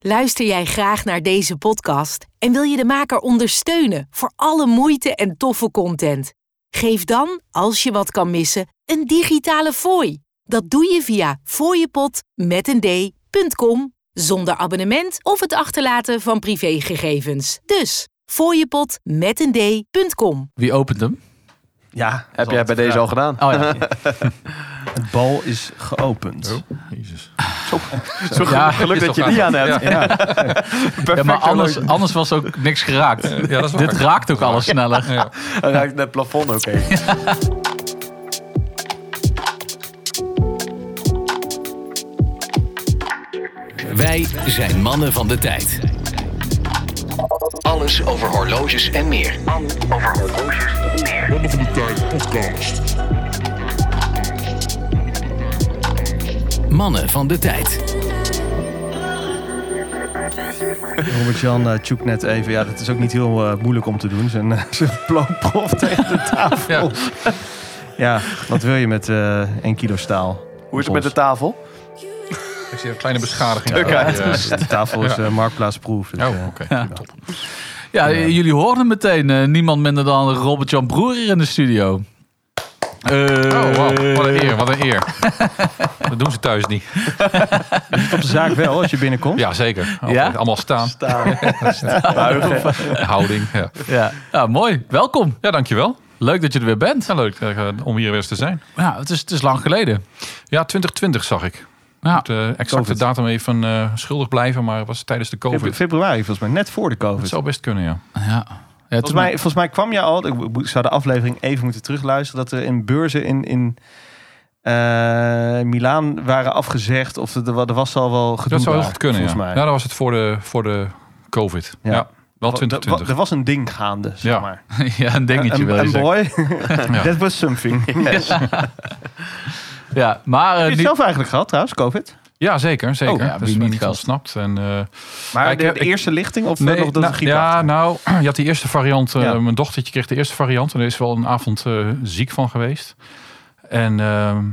Luister jij graag naar deze podcast en wil je de maker ondersteunen voor alle moeite en toffe content? Geef dan, als je wat kan missen, een digitale fooi. Dat doe je via fooiepot met een d.com zonder abonnement of het achterlaten van privégegevens. Dus fooiepot met een d.com. Wie opent hem? Ja, Heb jij bij deze al gedaan? Oh ja. Het bal is geopend. Jezus. Zo Ja, geluk is dat je die aan. hebt. Ja. ja, maar anders, anders was ook niks geraakt. Ja, dat is waar. Dit raakt ook alles sneller. Ja. Raakt het plafond ook even. Wij zijn mannen van de tijd. Alles over horloges en meer. Mannen van de Tijd podcast. Mannen van de tijd. Robert-Jan uh, tjoekt net even. Ja, dat is ook niet heel eh, moeilijk om te doen. Zijn, uh, zijn tegen de tafel. Ja. wat wil je met eh 1 kilo staal? Hoe is het met de tafel? Ik zie een kleine beschadiging. Ja, de tafel is marktplaatsproef. Dus, Oh, oké. Ja. Ja, jullie hoorden meteen niemand minder dan Robert-Jan Broer hier in de studio. Oh, wow. Wat een eer, wat een eer. Dat doen ze thuis niet. op de zaak wel, als je binnenkomt. Ja, zeker. Ja? Allemaal staan. Buigen. Houding. Ja. Ja. ja, mooi. Welkom. ja, dankjewel. Leuk dat je er weer bent. Ja, leuk eh, om hier weer eens te zijn. Ja, het is, het is lang geleden. Ja, 2020 zag ik. Ja. De exacte Covid. datum even eh, schuldig blijven, maar het was tijdens de Febru- COVID. Februari, volgens mij, net voor de COVID. Het zou best kunnen, ja. Ja. Ja Volgens mij, volgens mij kwam je al, ik zou de aflevering even moeten terugluisteren, dat er in beurzen in, in eh, Milaan waren afgezegd. Of er, er was al wel gedoe Dat zou heel goed kunnen, ja. volgens Ja, mij. dat was het voor de, voor de COVID. Ja. Ja, wel Er- 2020. Er was een ding gaande, zeg Ja. maar. ja, een dingetje je een boy, that was something. Yes. Heb Ja, maar je eh, het niet- zelf eigenlijk gehad trouwens, COVID? Ja, zeker. zeker. Oh, ja, dat wie is me niet gehad. ontsnapt. En, eh, Maar Ja, ik de, eerste lichting of nog dat nou, ja, achter? nou, je had die eerste variant. eh, Ja. Mijn dochtertje kreeg de eerste variant. En er is wel een avond eh, ziek van geweest. En ehm,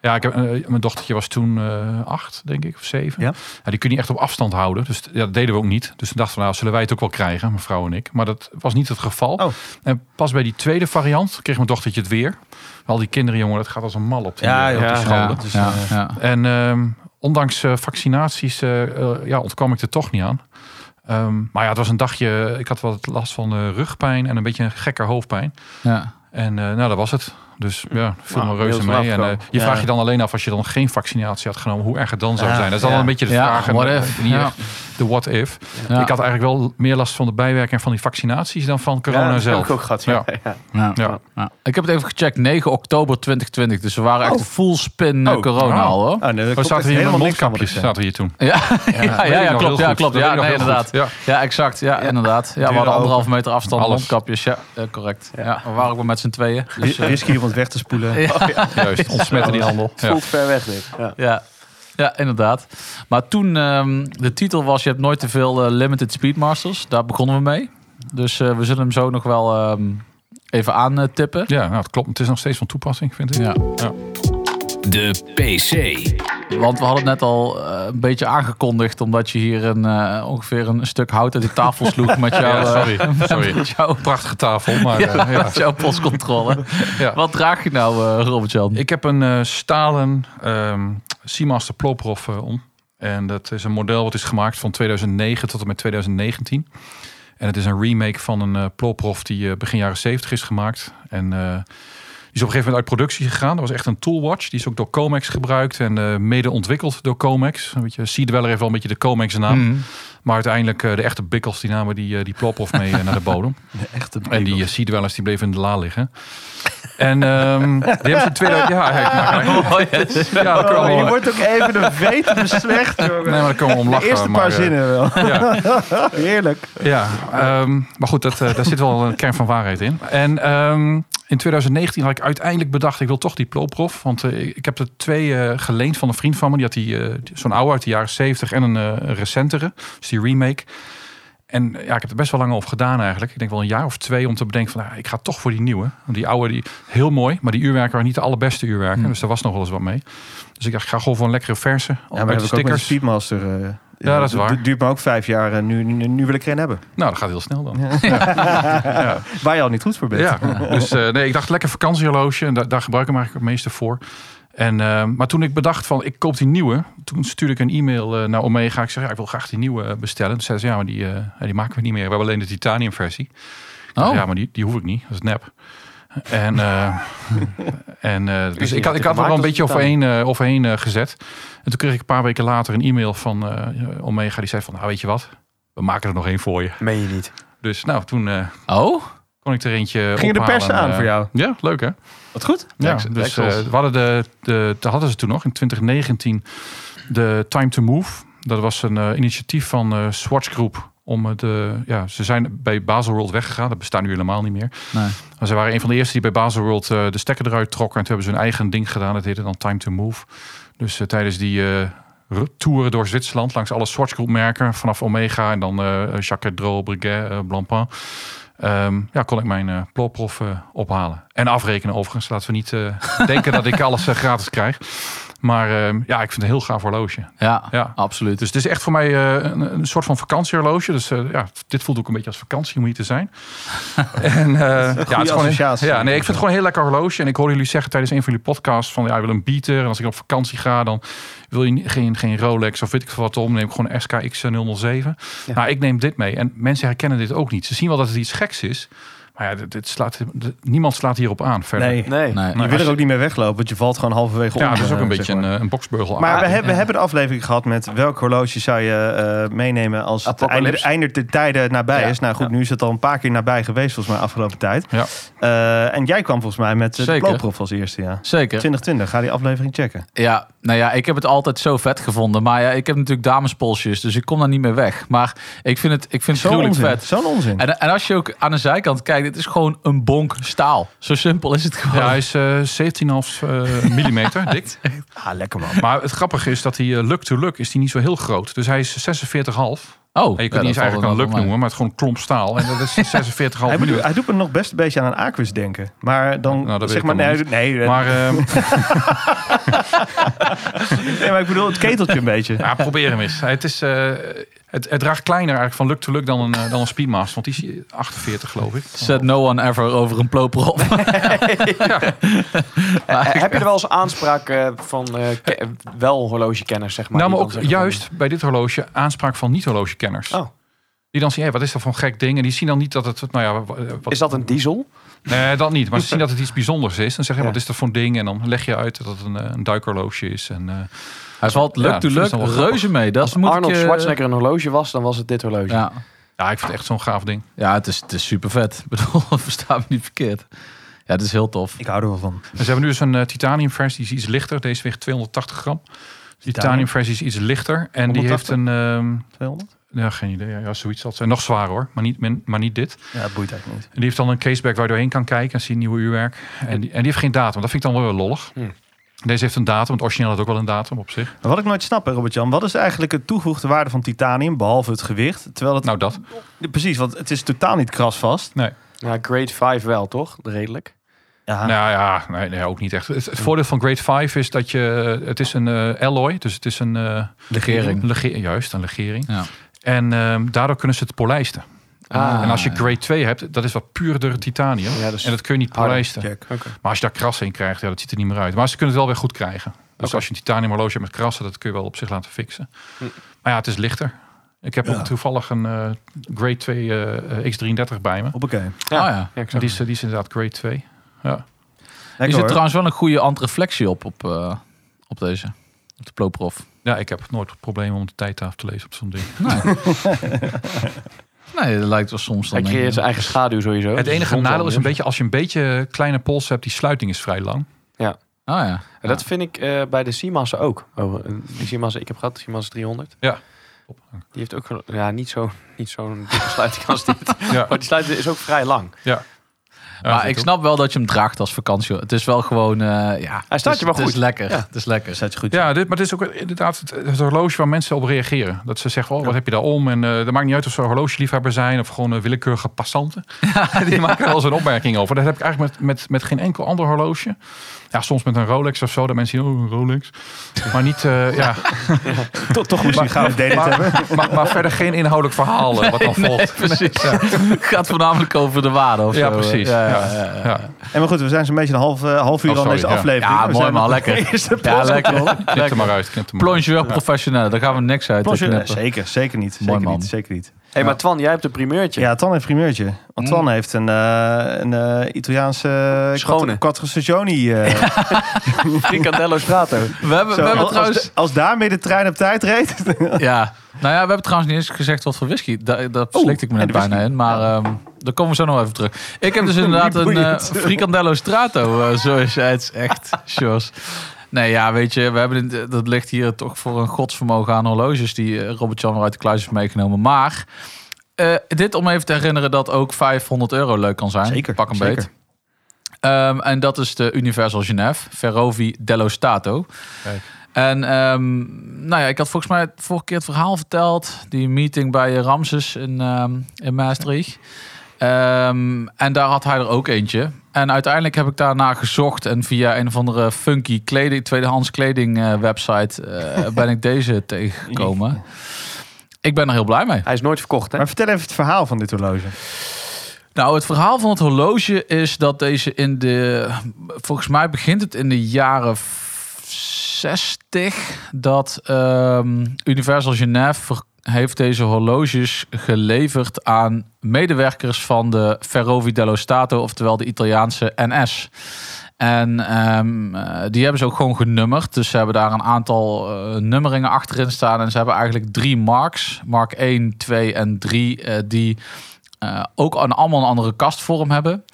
ja, ik heb, eh, mijn dochtertje was toen eh, acht, denk ik, of zeven. Ja. die kun je niet echt op afstand houden. Dus ja, dat deden we ook niet. Dus toen dachten we, nou, zullen wij het ook wel krijgen, mijn vrouw en ik. Maar dat was niet het geval. Oh. En pas bij die tweede variant kreeg mijn dochtertje het weer. Al die kinderen, jongen, dat gaat als een mal op die, Ja, eh, op ja, die scholen. ja. Dus, ja, eh, ja. En ehm, ondanks eh, vaccinaties eh, eh, ja, ontkwam ik er toch niet aan. Ehm, maar ja, het was een dagje. Ik had wat last van rugpijn en een beetje een gekker hoofdpijn. ja. En nou, dat was het. Dus ja, Nou, me reuze mee. En eh, je Ja. vraagt je dan alleen af als je dan geen vaccinatie had genomen, hoe erg het dan zou zijn. Dat is dan ja. een beetje de Ja, vraag. en, what eh, if, de what if. Ja. Ik had eigenlijk wel meer last van de bijwerking van die vaccinaties dan van corona ja, dat heb zelf. ik ook gehad. Ja. Ja. Ja. Ja. Ja. Ja. Ik heb het even gecheckt, 9 oktober 2020. Dus we waren echt Oh. full spin eh, Oh. corona Oh. al hoor. oh, nee, er We zaten hier met helemaal mondkapjes. Zaten hier toen. Ja, ja, klopt. Ja, klopt. Ja, inderdaad. Ja, exact. Ja, inderdaad. Ja, we hadden anderhalve meter afstand, mondkapjes. Ja, eh, correct. Ja. we waren ook wel met z'n tweeën. Dus, zijn. Risky het weg te spoelen. Ja, juist. Ontsmetten die handel. Het Ja. voelt ver weg dit. Ja. ja. ja, inderdaad. Maar toen, ehm, de titel was, je hebt nooit te veel eh, Limited Speedmasters. Daar begonnen we mee. Dus eh, we zullen hem zo nog wel ehm, even aantippen. Ja, nou, het klopt. Het is nog steeds van toepassing, vind ik. Ja. De PC. Want we hadden het net al eh, een beetje aangekondigd, omdat je hier een, eh, ongeveer een stuk hout uit de tafel sloeg met jouw, Ja, eh, sorry. sorry. met jouw, Prachtige tafel, maar ja, eh, ja. met jouw postcontrole. Ja. Wat draag je nou, eh Robert-Jan? Ik heb een eh, stalen ehm Seamaster Ploprof eh, om. En dat is een model wat is gemaakt van 2009 tot en met 2019. En het is een remake van een uh, Ploprof die eh, begin jaren 70 is gemaakt. En eh, is op een gegeven moment uit productie gegaan. Dat was echt een toolwatch. Die is ook door Comex gebruikt en eh, mede ontwikkeld door Comex. Een beetje, heeft wel een beetje de Comex naam. Mhm. Maar uiteindelijk eh, de echte bikkels die namen die, eh, die Ploprof mee naar de bodem. Echte En die uh, Sea Dwellers die bleven in de la liggen. En ehm, die hebben ze in 2000... Ja, ja, ik maak Oh, yes. ja, je wordt ook even de veten beslecht, jongen. Nee, maar daar komen we om de lachen. eerste maar, paar zinnen wel. Ja, Heerlijk. ja ehm, maar goed, dat, daar zit wel een kern van waarheid in. En ehm, in 2019 had ik uiteindelijk bedacht, ik wil toch die Ploprof. Want eh, ik heb er twee eh, geleend van een vriend van me. Die had die, eh, zo'n oude uit de jaren 70 en een recentere. Dus die remake. En ja, ik heb er best wel lang over gedaan eigenlijk. Ik denk wel een jaar of twee om te bedenken van... Nou, ik ga toch voor die nieuwe. Want die oude, die, heel mooi. Maar die uurwerken waren niet de allerbeste uurwerken. Hmm. Dus daar was nog wel eens wat mee. Dus ik dacht, ik ga gewoon voor een lekkere verse. Ja, maar de ook met de. Speedmaster Ja, dat is waar. Het duurt me ook vijf jaar en nu, nu, nu wil ik er een hebben. Nou, dat gaat heel snel dan. Waar je al niet goed voor bent. Ja, dus eh, nee, ik dacht lekker vakantiehorloge. En daar, daar gebruik ik hem eigenlijk het meeste voor. En, eh, maar toen ik bedacht van, ik koop die nieuwe. Toen stuurde ik een e-mail eh, naar Omega. Ik zeg, ja, ik wil graag die nieuwe eh, bestellen. Toen zei ze, ja, maar die, eh, ja, die maken we niet meer. We hebben alleen de titanium versie. Dacht, Oh. Ja, maar die, die hoef ik niet. Dat is nep. En, eh, en eh, dus ik had, ik had er wel een beetje overheen, eh, overheen gezet. En toen kreeg ik een paar weken later een e-mail van eh, Omega. Die zei van, nou weet je wat? We maken er nog één voor je. Meen je niet. Dus nou, toen eh, Oh? kon ik er eentje Ging de ophalen pers en, aan voor jou? Ja, leuk hè? Wat goed. Ja, dus we hadden de, de, de hadden ze toen nog in 2019 de Time to Move. Dat was een eh, initiatief van eh Swatch Group. Om het, eh, ja, ze zijn bij Baselworld weggegaan. Dat bestaat nu helemaal niet meer. Nee. Maar ze waren een van de eerste die bij Baselworld eh de stekker eruit trokken. En toen hebben ze hun eigen ding gedaan. Dat heette dan Time to Move. Dus eh, tijdens die toeren door Zwitserland langs alle Swatch Group merken. Vanaf Omega en dan eh Jacques Dro, Breguet, Blancpain. Ehm, ja, kon ik mijn eh plopprof ophalen. En afrekenen overigens. Laten we niet denken dat ik alles gratis krijg. Maar ehm, ja, ik vind het een heel gaaf horloge. Ja, Ja. absoluut. Dus het is echt voor mij eh, een, een soort van vakantiehorloge. Dus eh, ja, dit voelt ook een beetje als vakantie om hier te zijn. en, eh, ja, het is gewoon, associatie. ja, nee, ik vind het gewoon een heel lekker horloge. En ik hoorde jullie zeggen tijdens een van jullie podcasts van ja, ik wil een beater. En als ik op vakantie ga, dan wil je geen, geen Rolex of weet ik veel wat om. Neem ik gewoon een SKX 007. Ja. Nou, ik neem dit mee. En mensen herkennen dit ook niet. Ze zien wel dat het iets geks is. Maar ja, dit, dit slaat, dit- niemand slaat hierop aan verder. Nee. Nee. Nee. Je wil er ook niet meer weglopen, want je valt gewoon halverwege Ja, om. dat is ook eh, een zeg beetje maar. een, eh, een boksbeugel. Maar Ah, we, hebben, we ja. hebben de aflevering gehad met welk horloge zou je eh, meenemen als het einde, de tijden nabij Ja, is. Nou goed, ja. nu is het al een paar keer nabij geweest volgens mij afgelopen tijd. Ja. Eh, en jij kwam volgens mij met eh, de Zeker. Als eerste, ja. Zeker. 2020, ga die aflevering checken. Ja, nou ja, ik heb het altijd zo vet gevonden. Maar ja, ik heb natuurlijk damespolsjes, dus ik kom daar niet meer weg. Maar ik vind het, ik vind het Zo'n gruwelijk onzin. vet. Zo'n onzin. En, en als je ook aan de zijkant kijkt, het is gewoon een bonk staal. Zo simpel is het gewoon. Ja, hij is eh 17,5 eh, millimeter dik. Ah, lekker man. Maar het grappige is dat hij eh, luk to luk is die niet zo heel groot. Dus hij is 46,5. oh, En je kunt ja, niet eens eigenlijk een luk noemen, maar het is gewoon klomp staal. En dat is 46,5 Hij, millimeter. hij doet me nog best een beetje aan een Aquis denken. Maar dan Nou, dat zeg weet maar ik nee, nee, eh, Maar ehm, nee, maar ik bedoel het keteltje een beetje. ja, probeer hem eens. Het, is, eh, het, het draagt kleiner eigenlijk van luk to luk dan een, eh, dan een Speedmaster. Want die is 48 geloof ik. Said no one ever over een plooprol. Eh, heb je er wel eens aanspraak eh, van eh, wel horlogekenners, zeg maar? nou, maar ook van- juist bij dit horloge aanspraak van niet-horlogekenners. Oh. Die dan zien, hé, wat is dat voor een gek ding? En die zien dan niet dat het, nou ja, wat, Is dat een diesel? Nee, dat niet. Maar ze zien dat het iets bijzonders is. Dan zeggen ze, Ja. wat is dat voor een ding? En dan leg je uit dat het een, eh, een duikhorloge is. En, eh, Hij valt Ja, luk dat to is luk dan wel grappig. reuze mee. Dat Als moet Arnold ik, eh, Schwarzenegger een horloge was, dan was het dit horloge. Ja, ja, ik vind het echt zo'n gaaf ding. ja het, is, het is super vet. Ik bedoel, versta me niet verkeerd. Ja, het is heel tof. Ik hou er wel van. En ze hebben nu dus een eh, titanium versie, die is iets lichter. Deze weegt 280 gram. De titanium versie is iets lichter. En die heeft 180? een... ehm, 200? ja, geen idee. Ja, ja, zoiets zal het zijn. Nog zwaar hoor, maar niet, min- maar niet dit. Ja, dat boeit eigenlijk niet. En die heeft dan een caseback waar je doorheen kan kijken. En zie je nieuwe uurwerk. En die, en die heeft geen datum. Dat vind ik dan wel weer lollig. Hmm. Deze heeft een datum. Het origineel had ook wel een datum op zich. Maar wat ik nooit snap, Robert-Jan, wat is eigenlijk het toegevoegde waarde van titanium, behalve het gewicht? Terwijl het, Nou, dat. precies, want het is totaal niet krasvast. Nee. Ja, grade 5 wel, toch? Redelijk. Ja, Nou ja, nee, nee, ook niet echt. Het, het voordeel van Grade 5 is dat je... Het is een eh, alloy. Dus het is een... eh, Legering. een lege- juist, een legering. Ja. En ehm, daardoor kunnen ze het polijsten. Ah. en als je grade 2 hebt, dat is wat puurder titanium. Ja, dus en dat kun je niet polijsten. Oké. Maar als je daar krassen in krijgt, ja, dat ziet er niet meer uit. Maar ze kunnen het wel weer goed krijgen. Dus Oké. als je een titanium horloge hebt met krassen, dat kun je wel op zich laten fixen. Hm. Maar ja, het is lichter. Ik heb Ja. ook toevallig een eh, grade 2 eh, eh, X33 bij me. Hoppakee. Ja. Ah, ja. Die is, die is inderdaad grade 2. Ja. Er Lekker, zit hoor. trouwens wel een goede antreflectie op, op, eh, op deze. Op de plooprof. ja, ik heb nooit het probleem om de tijdtafel te lezen op zo'n ding. Nee. nee, dat lijkt wel soms dan. Hij creëert zijn eigen schaduw sowieso. Het Dus enige zon nadeel is een beetje als je een beetje kleine pols hebt, die sluiting is vrij lang. Oh ja. weer. En Dat vind ik eh, bij de Simassen ook. Oh, eh, die ik heb gehad, Simassen 300. Die heeft ook ja, niet zo- niet zo'n dikke sluiting als dit. Ja. Maar die sluiting is ook vrij lang. Ja. Maar ik snap wel dat je hem draagt als vakantie. Het is wel gewoon, uh, ja. Hij staat je wel goed. Het is lekker. Ja. Het is lekker. Staat je goed. Ja, dit, maar dit is ook inderdaad het, het, horloge waar mensen op reageren. Dat ze zeggen, oh, wat heb je daar om? En uh, dat maakt niet uit of ze horlogeliefhebber zijn of gewoon uh, willekeurige passanten. die maken er wel eens een opmerking over. Dat heb ik eigenlijk met, met, met geen enkel ander horloge. Ja, soms met een Rolex of zo. Dat mensen zien, oh, een Rolex. Maar niet, uh, ja. toch, toch moest je gaan date hebben. Maar, maar, verder geen inhoudelijk verhaal wat dan volgt. Nee, precies. Ja. Het gaat voornamelijk over de waarde of Ja, zo. precies. Ja, Ja, ja, ja. ja. En maar goed, we zijn zo'n beetje een half, uh, half uur Oh, aan deze ja. aflevering. Ja, We mooi maar lekker. Ja, lekker. Knip er maar uit. Uit. Plongeur professioneel, daar gaan we niks uit. Zeker, zeker niet. Mooi, Zeker man. niet, zeker niet. hey, maar Twan, jij hebt een primeurtje. Ja, Tan heeft een primeurtje. Want Tan heeft een, uh, een uh, Italiaanse Schone. Quattro Stagioni. Uh, Fricandello Strato. We hebben, zo, we hebben als, trouwens... als, als daarmee de trein op tijd reed. Ja, nou ja, we hebben trouwens niet eens gezegd wat voor whisky. Daar, daar slikte ik me net bijna in. Maar Ja. Daar komen we zo nog even terug. Ik heb dus inderdaad een boeiend. eh, Fricandello Strato, uh, zoals jij het zegt, Sjors. Nee, ja, weet je, we hebben dat ligt hier toch voor een godsvermogen aan horloges die eh, Robert-Jan weer uit de kluis heeft meegenomen. Maar eh, dit om even te herinneren dat ook 500 euro leuk kan zijn. Zeker, Pak een zeker. beet. Ehm, en dat is de Universal Genève, Ferrovi dello Stato. Kijk. En ehm, nou ja, ik had volgens mij vorige keer het verhaal verteld. Die meeting bij Ramses in, ehm, in Maastricht. Ehm, en daar had hij er ook eentje. En uiteindelijk heb ik daarna gezocht. En via een of andere funky kleding, tweedehands kleding eh, website eh, ben ik deze tegengekomen. Ik ben er heel blij mee. Hij is nooit verkocht, hè? Maar vertel even het verhaal van dit horloge. Nou, het verhaal van het horloge is dat deze in de. Volgens mij begint het in de jaren 60. Dat ehm, Universal Genève ver- heeft deze horloges geleverd aan medewerkers van de Ferrovi dello Stato, oftewel de Italiaanse NS. En ehm, eh, die hebben ze ook gewoon genummerd. Dus ze hebben daar een aantal eh, nummeringen achterin staan. En ze hebben eigenlijk drie marks. Mark 1, 2 en 3. eh, die ook een, allemaal een andere kastvorm hebben.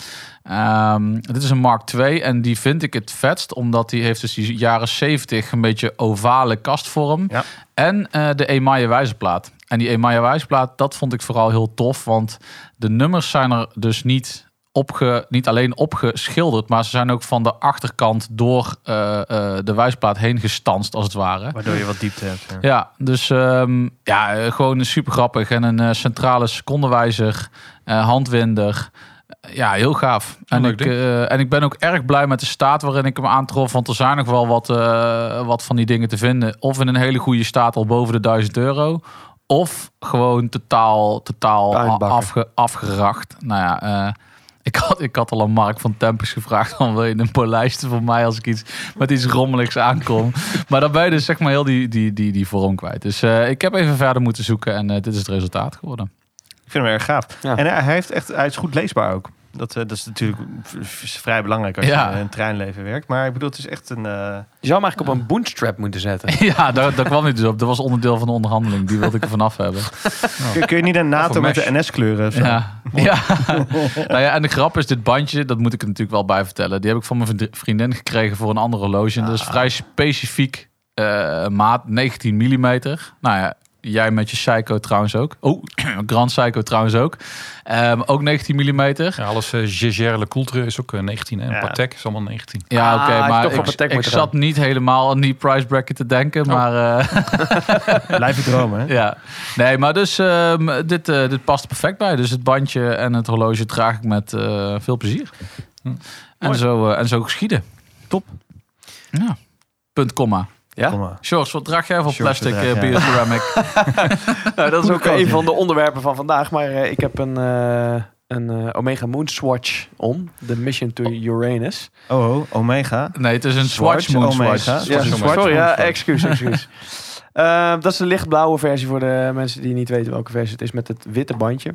Ehm, dit is een Mark II en die vind ik het vetst. Omdat die heeft dus die jaren 70 een beetje ovale kastvorm. Ja. En eh, de emaille wijzerplaat. En die emaille wijzerplaat, dat vond ik vooral heel tof. Want de nummers zijn er dus niet, opge, niet alleen opgeschilderd. Maar ze zijn ook van de achterkant door eh, eh, de wijzerplaat heen gestanst als het ware. Waardoor je wat diepte hebt. ja. Ja, dus ehm, ja, gewoon super grappig. En een centrale secondewijzer, eh, handwinder. Ja, heel gaaf. En ik, eh, en ik ben ook erg blij met de staat waarin ik hem aantrof. Want er zijn nog wel wat, eh, wat van die dingen te vinden. Of in een hele goede staat al boven de 1000 euro. Of gewoon totaal, totaal afge, afgeracht. Nou ja, eh, ik, had, ik had al aan Mark van Tempus gevraagd... van wil je een polijster voor mij als ik iets met iets rommeligs aankom. maar dan ben je dus zeg maar heel die, die, die, die vorm kwijt. Dus eh, ik heb even verder moeten zoeken en eh, dit is het resultaat geworden. Vind hem erg gaaf. Ja. En hij heeft echt, hij is goed leesbaar ook. Dat, eh, dat is natuurlijk vrij belangrijk als Ja. je in een treinleven werkt. Maar ik bedoel, het is echt een... eh, Je zou hem eigenlijk op een bootstrap moeten zetten. ja, daar, daar kwam niet dus op. Dat was onderdeel van de onderhandeling. Die wilde ik er vanaf hebben. kun, kun je niet een NATO met de NS-kleuren? Ja. ja. nou ja, en de grap is, dit bandje, dat moet ik er natuurlijk wel bij vertellen. Die heb ik van mijn vriend- vriendin gekregen voor een ander horloge. En dat is vrij specifiek eh, maat, 19 mm. Nou ja, jij met je Seiko trouwens ook. Oh, Grand Seiko trouwens ook. Ehm, ook 19 mm. Ja, Ja, alles uh, Gégère Le Coultre is ook eh, 19 en Ja. Patek is allemaal 19. oké, Ah, je maar ik, zat niet helemaal aan die price bracket te denken. Maar eh, Blijf je dromen, hè? ja, nee, maar dus ehm, dit, eh, dit past er perfect bij. Dus het bandje en het horloge draag ik met eh, veel plezier. Hm. En, zo, eh, en zo geschieden. Top. Ja. Punt, komma. Ja? George, wat draag jij voor George, plastic uh, draag? Nou, dat is ook een van de onderwerpen van vandaag. Maar eh, ik heb een, eh, een eh, Omega Moonswatch om. De Mission to Uranus. Oh, oh, Omega. nee, het is een Swatch Swatch Moon Omega. Swatch. Ja, Swatch sorry, ja, excuus, excuus. Eh, dat is de lichtblauwe versie voor de mensen die niet weten welke versie het is met het witte bandje.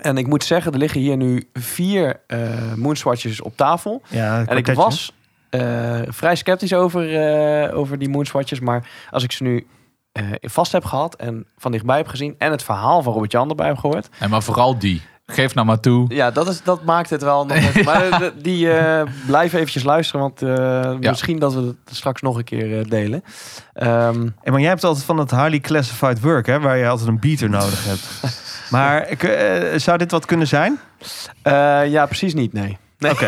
En ik moet zeggen, er liggen hier nu vier eh Moonswatches op tafel. Ja, En ik was eh, vrij sceptisch over, eh, over die Moonswatches. Maar als ik ze nu eh, vast heb gehad en van dichtbij heb gezien... en het verhaal van Robert Jan erbij heb gehoord... Nee, maar vooral die. Geef nou maar toe. Ja, dat, is, dat maakt het wel nog Maar die eh blijf eventjes luisteren, want eh, misschien dat we het straks nog een keer eh, delen. Ehm, En maar jij hebt altijd van het highly classified work, hè? Waar je altijd een beater nodig hebt. Maar ik, zou dit wat kunnen zijn? Eh, ja, precies niet, nee. Nee. Oké.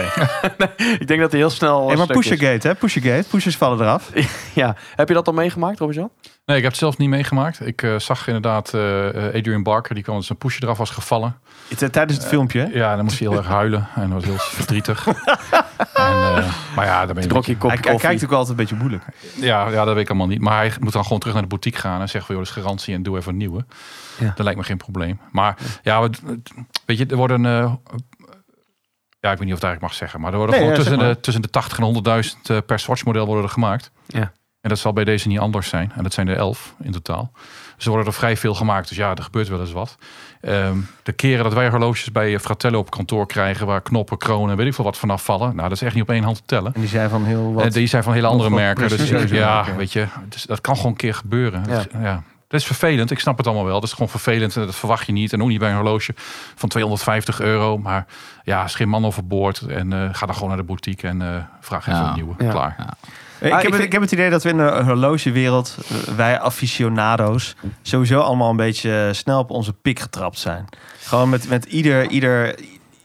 Ik denk dat hij heel snel... Hey, maar is. Pushergate, hè? Pushergate. Pushers vallen eraf. Ja, heb je dat al meegemaakt, Robert-Jan? Nee, ik heb het zelf niet meegemaakt. Ik eh, zag inderdaad eh, eh, Adrian Barker, die kwam dat zijn pusher eraf was gevallen. Het- Tijdens het filmpje, hè? Ja, dan moest hij heel erg huilen en dat was heel verdrietig. en, eh, maar ja, daar ben je je een Hij, hij kijkt ook altijd een beetje moeilijk. Ja, ja, dat weet ik allemaal niet. Maar hij moet dan gewoon terug naar de boutique gaan en zeggen van, joh, dat is garantie en doe even een nieuwe. Ja. Dat lijkt me geen probleem. Maar ja, weet je, er worden, eh, ja, ik weet niet of ik het eigenlijk mag zeggen, maar er worden Nee, gewoon ja, tussen, maar. de, tussen de 80 en 100.000 eh, per Swatch model worden er gemaakt. Ja. En dat zal bij deze niet anders zijn. En dat zijn er 11 in totaal. Dus er worden er vrij veel gemaakt. Dus ja, er gebeurt wel eens wat. Ehm, de keren dat wij horloges bij Fratello op kantoor krijgen, waar knoppen, kronen, weet ik veel wat vanaf vallen. Nou, dat is echt niet op één hand te tellen. En die zijn van heel wat... En die zijn van hele andere merken. Dus ja, weet je, dus dat kan gewoon een keer gebeuren. Ja. Ja. ja. Dat is vervelend. Ik snap het allemaal wel. Dat is gewoon vervelend. En dat verwacht je niet. En ook niet bij een horloge van 250 euro. Maar ja, is geen man overboord. En eh, ga dan gewoon naar de boutique en eh, vraag even Ja. een nieuwe. Ja. Klaar. Ik, Ah, heb ik het, vind- ik heb het idee dat we in de horlogewereld, eh, wij aficionado's, sowieso allemaal een beetje snel op onze pik getrapt zijn. Gewoon met, met ieder, ieder,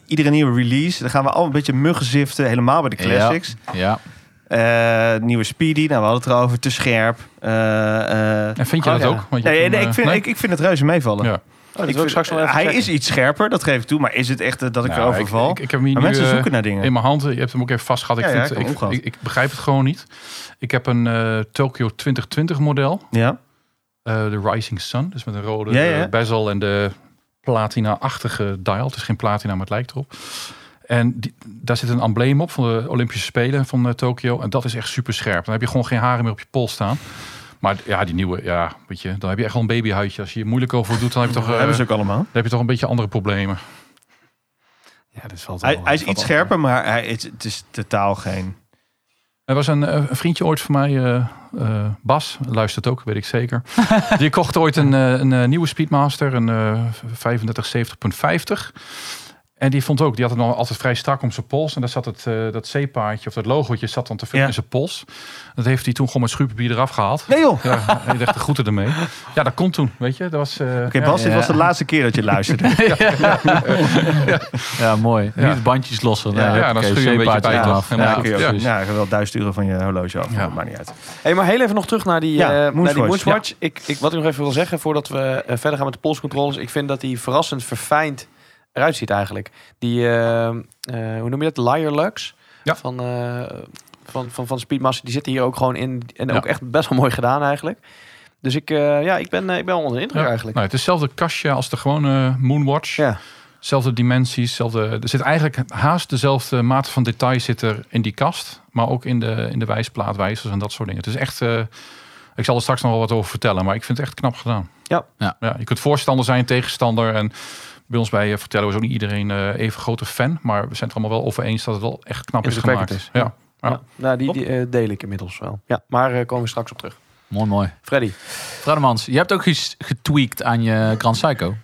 iedere nieuwe release, dan gaan we al een beetje muggen ziften, helemaal bij de classics. Ja. Eh, nieuwe Speedy, nou we hadden het erover, te scherp. Eh, eh, En vind je Oh, dat ja. ook? Want je nee, hebt nee, een, ik, vind, ik, ik vind het reuze meevallen. Ja. Oh, Ik vind- even hij checken. is iets scherper, dat geef ik toe. Maar is het echt dat ik Nou, erover ik- val? Ik, ik heb hem hier maar nu, mensen zoeken naar dingen. in mijn hand. Je hebt hem ook even vast gehad. Ik, Ja, ja, vind, ik ik, opgehad. ik, ik begrijp het gewoon niet. Ik heb een eh, Tokyo 2020 model. Ja? eh, de Rising Sun. Dus met een rode Ja, ja. bezel en de platina-achtige dial. Het is geen platina, maar het lijkt erop. En die, daar zit een embleem op van de Olympische Spelen van eh, Tokio. En dat is echt super scherp. Dan heb je gewoon geen haren meer op je pols staan. Maar ja, die nieuwe, ja, weet je, dan heb je echt wel een babyhuidje. Als je je moeilijk over doet, dan heb je toch, eh, hebben ze ook allemaal. dan heb je toch een beetje andere problemen. Ja, dat valt Hij, wel- hij is valt iets scherper, maar hij, het, het is totaal geen... Er was een, eh, een vriendje ooit van mij, eh, eh, Bas, luistert ook, weet ik zeker. Die kocht ooit een, een, nieuwe Speedmaster, een eh 3570.50. En die vond ook, die had het nog altijd vrij strak om zijn pols. En daar zat het, eh, dat C-paardje of dat logootje zat dan te veel Ja. in zijn pols. Dat heeft hij toen gewoon met schuurpapier eraf gehaald. Nee joh! Ja, hij legt de groeten ermee. Ja, dat kon toen, weet je. Dat was, eh, Oké, ja. Bas, dit was de laatste keer dat je luisterde. ja, mooi. Ja. Niet bandjes lossen. Ja, dan schuur je een beetje zeepaardje bij af. Ja, Ja, je wel duizend euro van je horloge af. Ja. Ja. Maakt niet uit. Hey, maar heel even nog terug naar die, Ja, eh, naar die Moonswatch. Moonswatch. Ik, ik, wat ik nog even wil zeggen voordat we verder gaan met de polscontroles. Ik vind dat die verrassend verfijnd eruit ziet eigenlijk. Die, eh, eh, hoe noem je dat? Liar Lux. Ja. Van, eh, van, van, van Speedmaster. Die zitten hier ook gewoon in. En Ja. ook echt best wel mooi gedaan eigenlijk. Dus ik, eh, ja, ik ben, ik ben onder de indruk Ja. eigenlijk. Nou, het is hetzelfde kastje als de gewone Moonwatch. Ja. Zelfde dimensies, zelfde, er zit eigenlijk haast dezelfde mate van detail zit er in die kast. Maar ook in de, in de wijsplaatwijzers en dat soort dingen. Het is echt, ik zal er straks nog wel wat over vertellen, maar ik vind het echt knap gedaan. Ja. Ja. je kunt voorstander zijn, tegenstander. En bij ons bij eh, Vertellen is ook niet iedereen eh, even grote fan. Maar we zijn het er allemaal wel over eens dat het wel echt knap is gemaakt. Is. Ja. Ja. Nou, die, die eh, deel ik inmiddels wel. Ja, maar eh, komen we straks op terug. Mooi, mooi. Freddy. Fredemans, je hebt ook iets getweakt aan je Grand Psycho.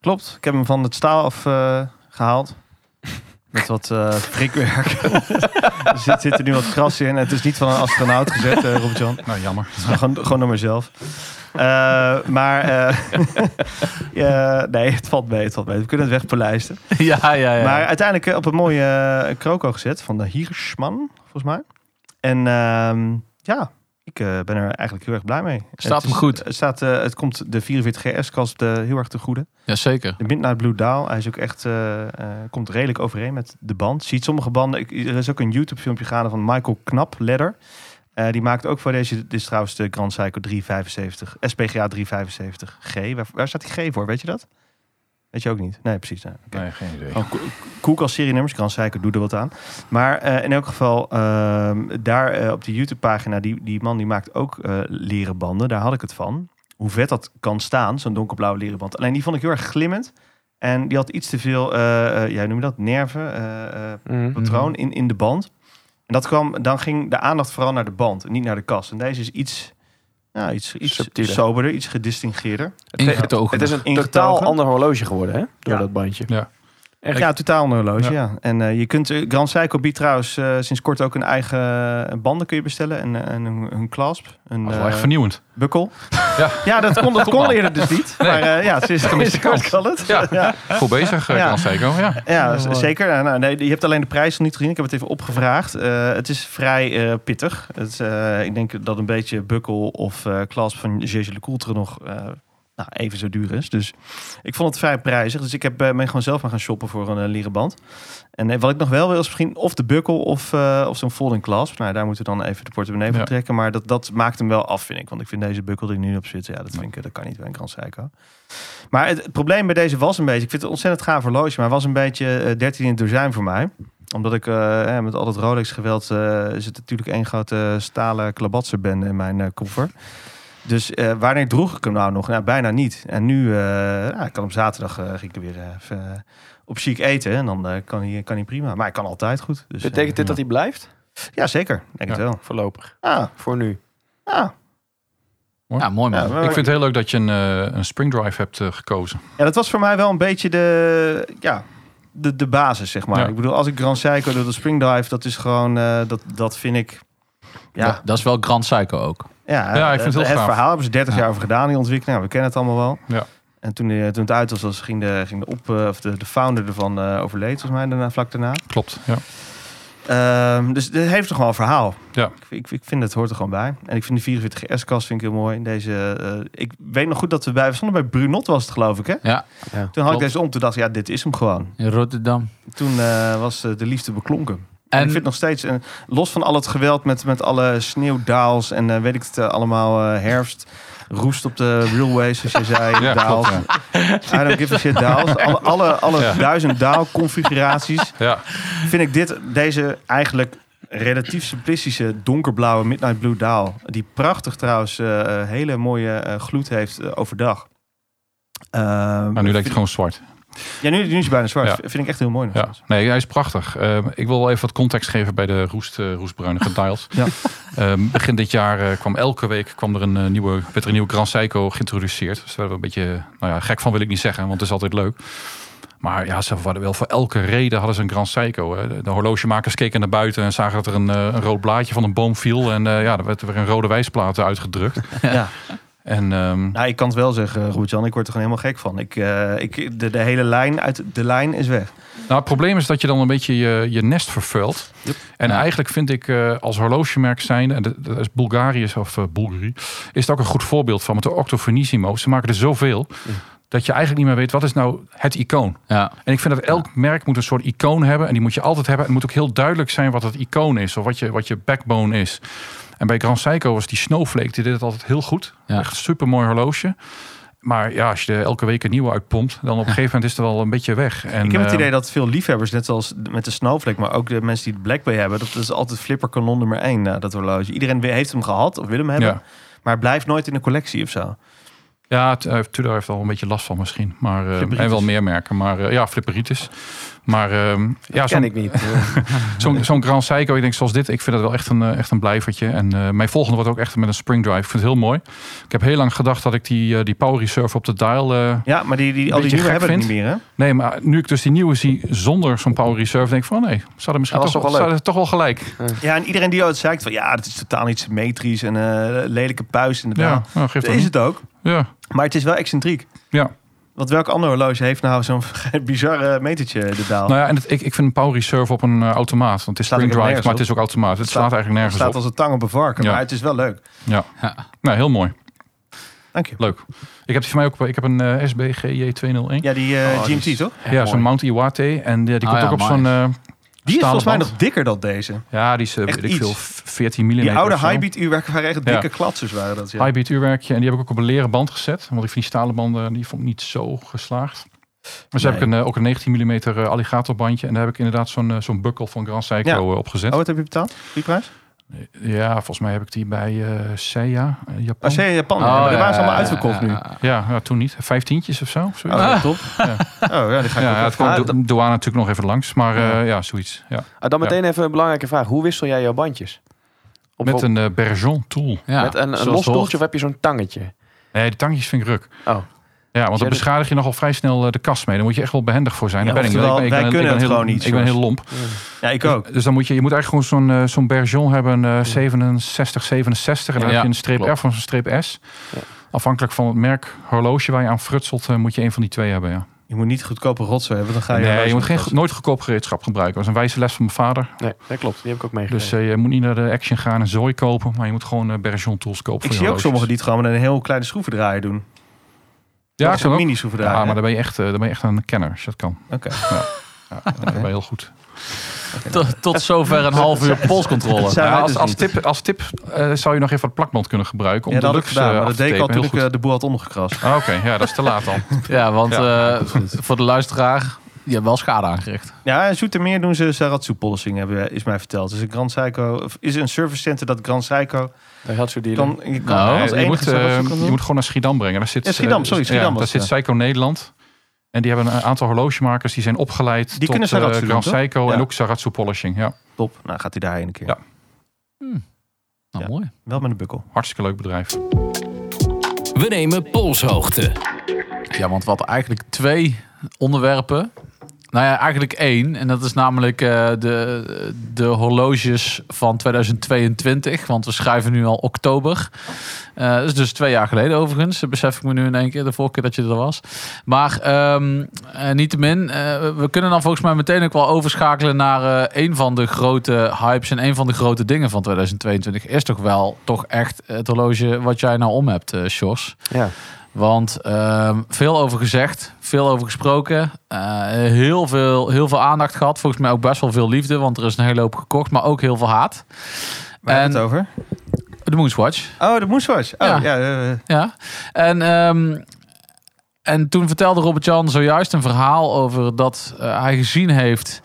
Klopt. Ik heb hem van het staal af eh, gehaald. Met wat eh prikwerk. er zit, zit er nu wat kras in. Het is niet van een astronaut gezet, eh Robert-Jan. Nou, jammer. gewoon, gewoon door mezelf. Eh, maar nee, het valt mee, het valt mee. We kunnen het wegpolijsten. ja, ja, ja. Maar uiteindelijk op een mooie kroko gezet van de Hirschman, volgens mij. En ehm, ja, ik eh, ben er eigenlijk heel erg blij mee. Staat Het hem goed? Het, staat, eh, het komt de 44 GS-kast heel erg te goede. Jazeker. De Midnight Blue Daal, hij is ook echt, eh, eh, komt redelijk overeen met de band. Ziet sommige banden, ik, er is ook een YouTube filmpje gaande van Michael Knap, Ledder. Eh, die maakt ook voor deze, dit is trouwens de Grand Seiko 375, SPGA 375G. Waar, waar staat die G voor, weet je dat? Weet je ook niet? Nee, precies. nee. Oké. Nee, geen idee. Gewoon ko- koelkast serienummers, Grand Seiko doe er wat aan. Maar eh, in elk geval, ehm, daar eh, op die YouTube pagina, die, die man die maakt ook eh, leren banden. Daar had ik het van. Hoe vet dat kan staan, zo'n donkerblauwe leren band. Alleen die vond ik heel erg glimmend. En die had iets te veel, eh eh, ja, hoe noem je dat, nerven, eh, eh, patroon in, in de band. En dat kwam, dan ging de aandacht vooral naar de band en niet naar de kast. En deze is iets, ja, iets, iets soberder, iets gedistingeerder. Ingetogen. Het is een totaal ander horloge geworden, hè? Door Ja. dat bandje. Ja. Echt? Ja, totaal een horloge, Ja. ja. En eh, je kunt, eh, Grand Seiko biedt trouwens eh, sinds kort ook een eigen banden kun je bestellen. En, en een, een clasp, een Dat is wel echt vernieuwend. bukkel. Ja. Ja, dat kon, dat kon eerder dus niet. Nee. Maar ja, sinds, sinds kort kan het. Ja. ja. Goed bezig, Ja. Grand Seiko. Ja. Ja, zeker. Nou, nee, je hebt alleen de prijs nog niet gezien. Ik heb het even opgevraagd. Het is vrij pittig. Het, ik denk dat een beetje bukkel of clasp van Gégé Lecoultre nog eh, nou, even zo duur is. Dus ik vond het vrij prijzig. Dus ik heb, eh, ben gewoon zelf maar gaan shoppen voor een eh, leren band. En eh, wat ik nog wel wil is misschien of de bukkel of, eh, of zo'n folding clasp. Nou, daar moeten we dan even de portemonnee Ja. trekken. Maar dat, dat maakt hem wel af, vind ik. Want ik vind deze bukkel die nu op zit, ja, dat, vind ik, eh, dat kan niet bij een Seiko. Maar het, het probleem bij deze was een beetje... Ik vind het ontzettend gaaf horloge, maar het was een beetje eh, 13 in het dozijn voor mij. Omdat ik eh, eh, met al het Rolex-geweld... eh, is het natuurlijk één grote stalen klabatserbende in mijn eh, koffer. Dus eh, wanneer droeg ik hem nou nog? Nou, bijna niet. En nu, eh nou, ik kan op zaterdag eh, ging ik er weer even op chic eten. En dan eh, kan, hij, kan hij prima. Maar ik kan altijd goed. Dus, Betekent dit dat hij blijft? Ja, zeker. Denk het wel. Voorlopig. Ah, Voor nu. ah. Ja, mooi man. Ja, maar- Ik vind het heel leuk dat je een, eh, een spring drive hebt gekozen. Ja, dat was voor mij wel een beetje de, ja, de, de basis, zeg maar. Ja. Ik bedoel, als ik Grand Seiko doe, de Spring Dive, dat is gewoon, eh, dat, dat vind ik, ja, dat is wel Grand Psycho ook. ja, Ja, ik vind het heel gaaf. verhaal hebben ze 30 Ja. jaar over gedaan, die ontwikkeling. Nou, we kennen het allemaal wel. Ja. En toen, eh, toen het uit was, was ging, de, ging de, op, eh, of de, de founder ervan eh overleed, volgens mij, daarna, vlak daarna. Klopt, ja. Ehm, dus het heeft toch wel een verhaal. Ja. Ik, ik, ik vind het hoort er gewoon bij. En ik vind de 44 S-kast vind ik heel mooi. Deze, eh, ik weet nog goed dat we bij, we stonden bij Brunot was het geloof ik, hè? Ja, Toen had Klopt. ik deze om, toen dacht ik, ja, dit is hem gewoon. in Rotterdam. Toen eh, was de liefde beklonken. En, En ik vind nog steeds, en los van al het geweld met, met alle sneeuwdaals en eh, weet ik het eh, allemaal, eh, herfst, roest op de railways, zoals jij zei, Ja, daals. klopt, I don't give a shit daals. Alle, alle, alle Ja. duizend daalconfiguraties ja. vind ik dit, deze eigenlijk relatief simplistische donkerblauwe Midnight Blue daal, die prachtig trouwens eh, eh, hele mooie eh, gloed heeft eh, overdag. Ehm, Maar nu lijkt het gewoon zwart. Ja, nu, nu is hij bijna zwart. Ja. Vind ik echt heel mooi nog Ja. Nee, hij is prachtig. Ehm, ik wil even wat context geven bij de roest, roestbruinige dials. Ja. Ehm, begin dit jaar eh, kwam elke week kwam er een eh, nieuwe, werd er een nieuwe Grand Seiko geïntroduceerd. Dus daar hebben we een beetje, nou ja, gek van wil ik niet zeggen, want het is altijd leuk. Maar ja, ze hadden wel voor elke reden hadden ze een Grand Seiko. Hè. De, horlogemakers keken naar buiten en zagen dat er een, een rood blaadje van een boom viel. En ja, er werd weer een rode wijsplaat uitgedrukt. Ja. En ehm, Nou, ik kan het wel zeggen, Robert-Jan. Ik word er gewoon helemaal gek van. Ik, eh, ik, de, de hele lijn uit de lijn is weg. Nou, het probleem is dat je dan een beetje je, je nest vervuilt. Yep. En Ja. eigenlijk vind ik eh, als horlogemerk zijn, en dat is Bulgarië of uh, Bulgari, is het ook een goed voorbeeld van met de Octofinissimo. Ze maken er zoveel dat je eigenlijk niet meer weet wat is nou het icoon. Ja, En ik vind dat elk merk moet een soort icoon hebben en die moet je altijd hebben. En het moet ook heel duidelijk zijn wat het icoon is of wat je, wat je backbone is. En bij Grand Seiko was die Snowflake, die deed het altijd heel goed. Ja. Echt super mooi horloge. Maar ja, als je er elke week een nieuwe uitpompt, dan op een gegeven moment is het wel een beetje weg. En, ik heb het eh, idee dat veel liefhebbers, net zoals met de Snowflake, maar ook de mensen die het Black Bay hebben, dat is altijd flipperkanon nummer één, eh, dat horloge. Iedereen heeft hem gehad of wil hem hebben, Ja. maar het blijft nooit in een collectie of zo. Ja, t- eh, Tudor heeft al een beetje last van misschien. Maar, eh, Flipperitis. en wel meer merken. Maar eh, ja, flipperitis. Maar ehm, ja, ken ik niet. zo'n zo'n Grand Seiko, ik denk zoals dit, ik vind het wel echt een, eh, echt een blijvertje. En eh, mijn volgende wordt ook echt met een spring drive. Ik vind het heel mooi. Ik heb heel lang gedacht dat ik die, eh, die power reserve op de dial... Ja, maar die, die, al die nieuwe hebben het vind. niet meer, hè? nee, maar nu ik dus die nieuwe zie zonder zo'n power reserve, denk ik van oh nee, ze hadden misschien Dat toch, toch wel toch gelijk. Ja, en iedereen die ooit zei van, ja, het is totaal niet symmetrisch en lelijke puis Ja, inderdaad. nou, geeft Dat dat is niet. het ook, Ja, maar het is wel excentriek. ja. Want welk ander horloge heeft nou zo'n bizarre metertje, de daal? Nou ja, en het, ik, ik vind een power reserve op een eh, automaat. Want het is Staat spring drive, maar het is ook automaat. Het staat- slaat eigenlijk Het nergens staat op. als een tang op een varken, Ja. maar het is wel leuk. Ja. Ja. Nou, heel mooi. Dank je. Leuk. Ik heb die van mij ook. Ik heb een eh SBG J201. Ja, die eh, Oh, die GMT is- toch? Ja, zo'n Mount Iwate. En eh, die komt Ah, ja, ook op zo'n... eh, Die is volgens mij nog dikker dan deze. Ja, die is, eh, weet ik veel, iets. 14 mm. Die oude highbeat uurwerken waren echt dikke Ja. klatsers waren dat. Ja. Highbeat uurwerkje. En die heb ik ook op een leren band gezet. Want ik vind die stalen banden, die vond ik niet zo geslaagd. Maar ze Nee. heb ik een, eh, ook een 19 mm alligatorbandje. En daar heb ik inderdaad zo'n eh, zo'n bukkel van Grand Seiko Ja. eh, opgezet. Oh, wat heb je betaald? Die prijs? Ja, volgens mij heb ik die bij eh Seiya, eh, Japan. Oh, in Japan. Oh, ja, maar daar ja, waren ze allemaal uitverkocht ja, nu. ja. Ja, ja, toen niet. Vijftientjes of zo. zoiets. Oh, top. Ja. Oh, ja, die ga ik Ja, het kwam Ah, de douane natuurlijk nog even langs. Maar Ja. ja, ja zoiets. Ja. Ah, dan meteen even een belangrijke vraag. Hoe wissel jij jouw bandjes? Op, Met een eh, Bergeon tool. Ja, met een, een los of heb je zo'n tangetje? Nee, die tangjes vind ik ruk. Oh. Ja, want dan beschadig je nogal vrij snel eh, de kast mee. Dan moet je echt wel behendig voor zijn. Ja, Daar ben ik niet. Ik ben- ik wij ben- ik kunnen ben het heel- gewoon niet, Ik ben heel lomp. Ja, ik ook. Dus dan moet je, je moet eigenlijk gewoon zo'n eh, zo'n Bergeon hebben, eh 67, 67. En dan Ja, heb je een streep klopt. F of een streep S. Ja. Afhankelijk van het merk horloge waar je aan frutselt, eh, moet je een van die twee hebben. Ja. Je moet niet goedkope rotzooi hebben, dan ga je... nee, je moet geen, nooit goedkoop gereedschap gebruiken. Dat is een wijze les van mijn vader. Nee, dat klopt. Die heb ik ook meegekregen. Dus je moet niet naar de Action gaan en zooi kopen. Maar je moet gewoon Bergeon tools kopen Ik voor zie je ook sommigen die het gewoon met een heel kleine schroevendraaier doen. Ja, ook. mini. Ja, maar dan ben je echt, eh, dan ben je echt een kenner als je dat kan. Oké. Ja, dat ben je heel goed. Tot, tot zover een half uur polscontrole. Ja, als, dus als tip, als tip eh, zou je nog even het plakband kunnen gebruiken. Om Ja, de dat ik luxe gedaan, maar af dat deed ik al toen ik eh, de boel had ondergekrast. Ah, Oké, ja, dat is te laat dan. Ja, want Ja, eh, voor de luisteraar, je hebt wel schade aangericht. Ja, in Zoetermeer doen ze Saratsu polishing, hebben, is mij verteld. Dus een Grand Seiko, is een service center dat Grand Seiko Daar had je kan Nou, als je, enige moet, eh, je moet gewoon naar Schiedam brengen. Daar zit, Ja, Schiedam, eh, sorry, Schiedam ja, daar zit. Seiko Nederland. En die hebben een aantal horlogemakers die zijn opgeleid Die tot kunnen eh, Saratsu Grand? Seiko en Ja. ook Saratsu polishing. Ja, Top, nou gaat hij daarheen een keer. Ja. Nou, Ja. mooi. Wel met een bukkel. hartstikke leuk bedrijf. We nemen polshoogte. Ja, want wat eigenlijk twee onderwerpen. Nou ja, eigenlijk één. En dat is namelijk eh, de, de horloges van 2022. Want we schrijven nu al oktober. Eh, dat is dus twee jaar geleden overigens. Dat besef ik me nu in één keer. De vorige keer dat je er was. Maar ehm eh, niettemin, we kunnen dan volgens mij meteen ook wel overschakelen naar een van de grote hypes. En een van de grote dingen van 2022 is toch wel toch echt het horloge wat jij nou om hebt, Sjors. Ja. Want ehm, veel over gezegd, veel over gesproken. eh, heel, veel, heel veel aandacht gehad. Volgens mij ook best wel veel liefde, want er is een hele hoop gekocht, maar ook heel veel haat. Waar hebben we En- het over? De Moonswatch. Oh, de Moonswatch. Oh, Ja. ja. Ja. En, ehm, en toen vertelde Robert-Jan zojuist een verhaal over dat eh, hij gezien heeft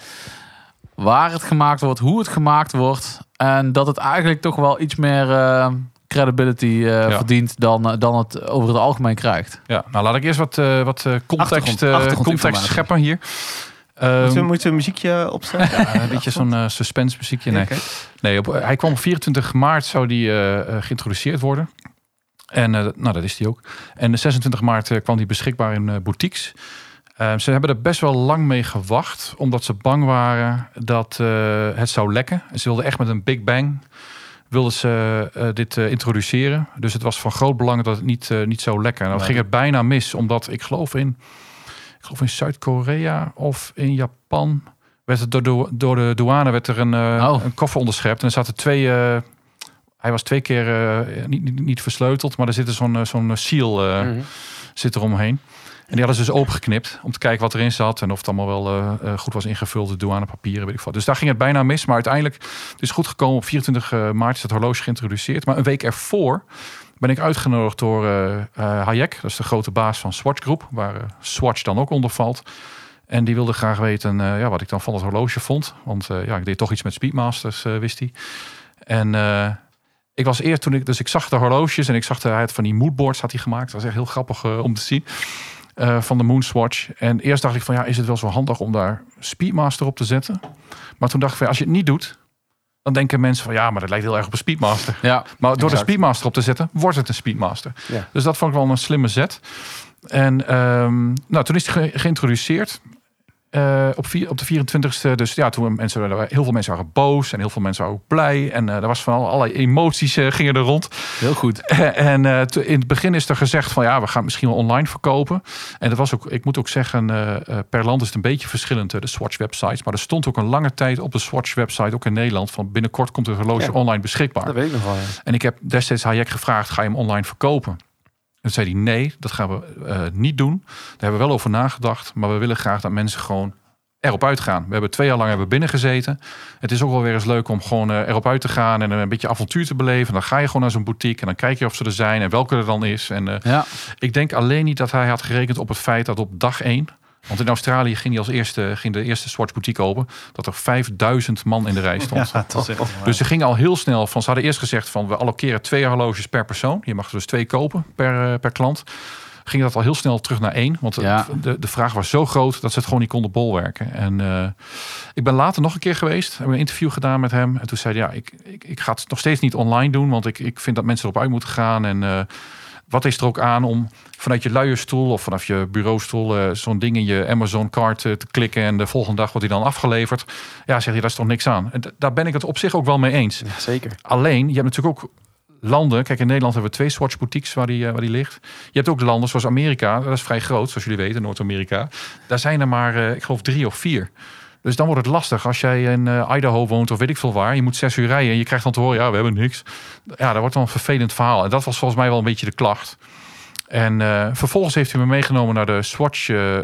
waar het gemaakt wordt, hoe het gemaakt wordt. En dat het eigenlijk toch wel iets meer eh, credibility eh, Ja. verdient dan, eh, dan het over het algemeen krijgt. Ja, nou laat ik eerst wat, eh, wat eh, context, Achtergrond- eh, context scheppen hier. Ehm, moeten, we, moeten we een muziekje opstaan? ja, een beetje zo'n suspense muziekje. Nee, Oké. nee op, hij kwam op 24 maart zou die geïntroduceerd worden. En eh, nou, dat is die ook. En de 26 maart kwam die beschikbaar in eh, boutiques. Eh, ze hebben er best wel lang mee gewacht, omdat ze bang waren dat eh, het zou lekken. Ze wilden echt met een big bang wilden ze eh, dit eh, introduceren. Dus het was van groot belang dat het niet, eh, niet zou lekken. En dan Ja. ging het bijna mis, omdat ik geloof in, ik geloof in Zuid-Korea of in Japan werd het door, door, door de douane werd er een, Oh. een koffer onderschept. En er zaten twee. hij was twee keer niet, niet, niet versleuteld, maar er zit er zo'n zo'n seal Mhm. zit er omheen. En die hadden ze dus opengeknipt om te kijken wat erin zat en of het allemaal wel eh, eh, goed was ingevuld, de douanepapieren, weet ik wat. Dus daar ging het bijna mis, maar uiteindelijk het is goed gekomen. Op 24 maart is het horloge geïntroduceerd. Maar een week ervoor ben ik uitgenodigd door eh eh, Hayek, dat is de grote baas van Swatch Group, waar eh, Swatch dan ook onder valt. En die wilde graag weten eh, ja, wat ik dan van het horloge vond. Want eh, ja, ik deed toch iets met Speedmasters, eh, wist hij. En eh, ik was eerst toen ik, dus ik zag de horloges en ik zag de, hij had van die moodboards had hij gemaakt. Dat was echt heel grappig eh, om te zien. Eh, van de Moonswatch. En eerst dacht ik van ja, is het wel zo handig om daar Speedmaster op te zetten? Maar toen dacht ik van als je het niet doet, dan denken mensen van ja, maar dat lijkt heel erg op een Speedmaster. Ja, Maar door de. Speedmaster op te zetten, wordt het een Speedmaster. Ja. Dus dat vond ik wel een slimme zet. En ehm, nou, toen is het ge- geïntroduceerd. Eh, op, vier, op de 24e. Dus ja, toen mensen, heel veel mensen waren boos en heel veel mensen waren ook blij. En eh er was van al- allerlei emoties eh, gingen er rond. heel goed. en in het begin is er gezegd van ja, we gaan het misschien wel online verkopen. En dat was ook, ik moet ook zeggen, per land is het een beetje verschillend, de Swatch websites. Maar er stond ook een lange tijd op de Swatch website, ook in Nederland, van binnenkort komt het horloge Ja. online beschikbaar. Dat weet ik nog wel. Ja. En ik heb destijds Hayek gevraagd, ga je hem online verkopen? En zei hij, nee, dat gaan we eh, niet doen. Daar hebben we wel over nagedacht. Maar we willen graag dat mensen gewoon erop uitgaan. We hebben twee jaar lang hebben binnen gezeten. Het is ook wel weer eens leuk om gewoon eh, erop uit te gaan... en een beetje avontuur te beleven. Dan ga je gewoon naar zo'n boutique en dan kijk je of ze er zijn... en welke er dan is. En eh, Ja, ik denk alleen niet dat hij had gerekend op het feit dat op dag één... want in Australië ging, hij als eerste, ging de eerste Swatch boutique open... dat er 5000 man in de rij stond. Ja, dat is echt Dus ze gingen al heel snel van. Ze hadden eerst gezegd van we allokeren twee horloges per persoon. Je mag er dus twee kopen per, eh, per klant. Ging dat al heel snel terug naar één. Want Ja. de, de vraag was zo groot dat ze het gewoon niet konden bolwerken. En eh, ik ben later nog een keer geweest. Heb een interview gedaan met hem. En toen zei hij ja, ik, ik, ik ga het nog steeds niet online doen. Want ik, ik vind dat mensen erop uit moeten gaan. En eh, wat is er ook aan om vanuit je luie stoel of vanaf je bureaustoel eh, zo'n ding in je Amazon cart eh, te klikken en de volgende dag wordt die dan afgeleverd. Ja, zeg je, daar is toch niks aan. En daar ben ik het op zich ook wel mee eens. Ja, zeker. Alleen, je hebt natuurlijk ook landen. Kijk, in Nederland hebben we twee Swatch boutiques waar die, eh, waar die ligt. Je hebt ook de landen zoals Amerika. Dat is vrij groot, zoals jullie weten, Noord-Amerika. Daar zijn er maar, ik geloof, drie of vier. Dus dan wordt het lastig als jij in eh, Idaho woont of weet ik veel waar. Je moet zes uur rijden en je krijgt dan te horen, ja, we hebben niks. Ja, dat wordt dan een vervelend verhaal. En dat was volgens mij wel een beetje de klacht. En eh, vervolgens heeft hij me meegenomen naar de Swatch eh.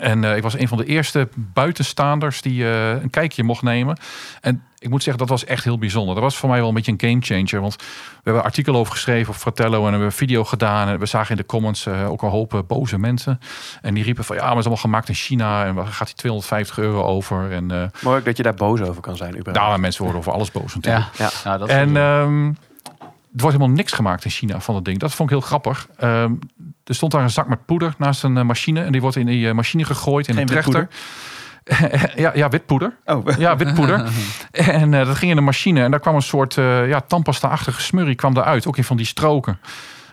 En eh, ik was een van de eerste buitenstaanders die eh, een kijkje mocht nemen. En ik moet zeggen, dat was echt heel bijzonder. Dat was voor mij wel een beetje een game changer. Want we hebben een artikel over geschreven op Fratello en hebben een video gedaan. En we zagen in de comments eh, ook een hoop eh, boze mensen. En die riepen van ja, maar het is allemaal gemaakt in China. En waar gaat die 250 euro over? En uh, Mooi ook dat je daar boos over kan zijn. Überhaupt. nou, mensen worden over alles boos natuurlijk. Ja, Ja. ja. dat is En wel zo. ehm, er wordt helemaal niks gemaakt in China van dat ding. Dat vond ik heel grappig. Ehm, er stond daar een zak met poeder naast een eh, machine. En die wordt in die eh, machine gegooid in Geen een trechter. ja, ja, wit poeder. Oh, Ja, wit poeder. en eh, dat ging in de machine. En daar kwam een soort uh, ja, tandpasta-achtige smurrie kwam eruit. Ook in van die stroken.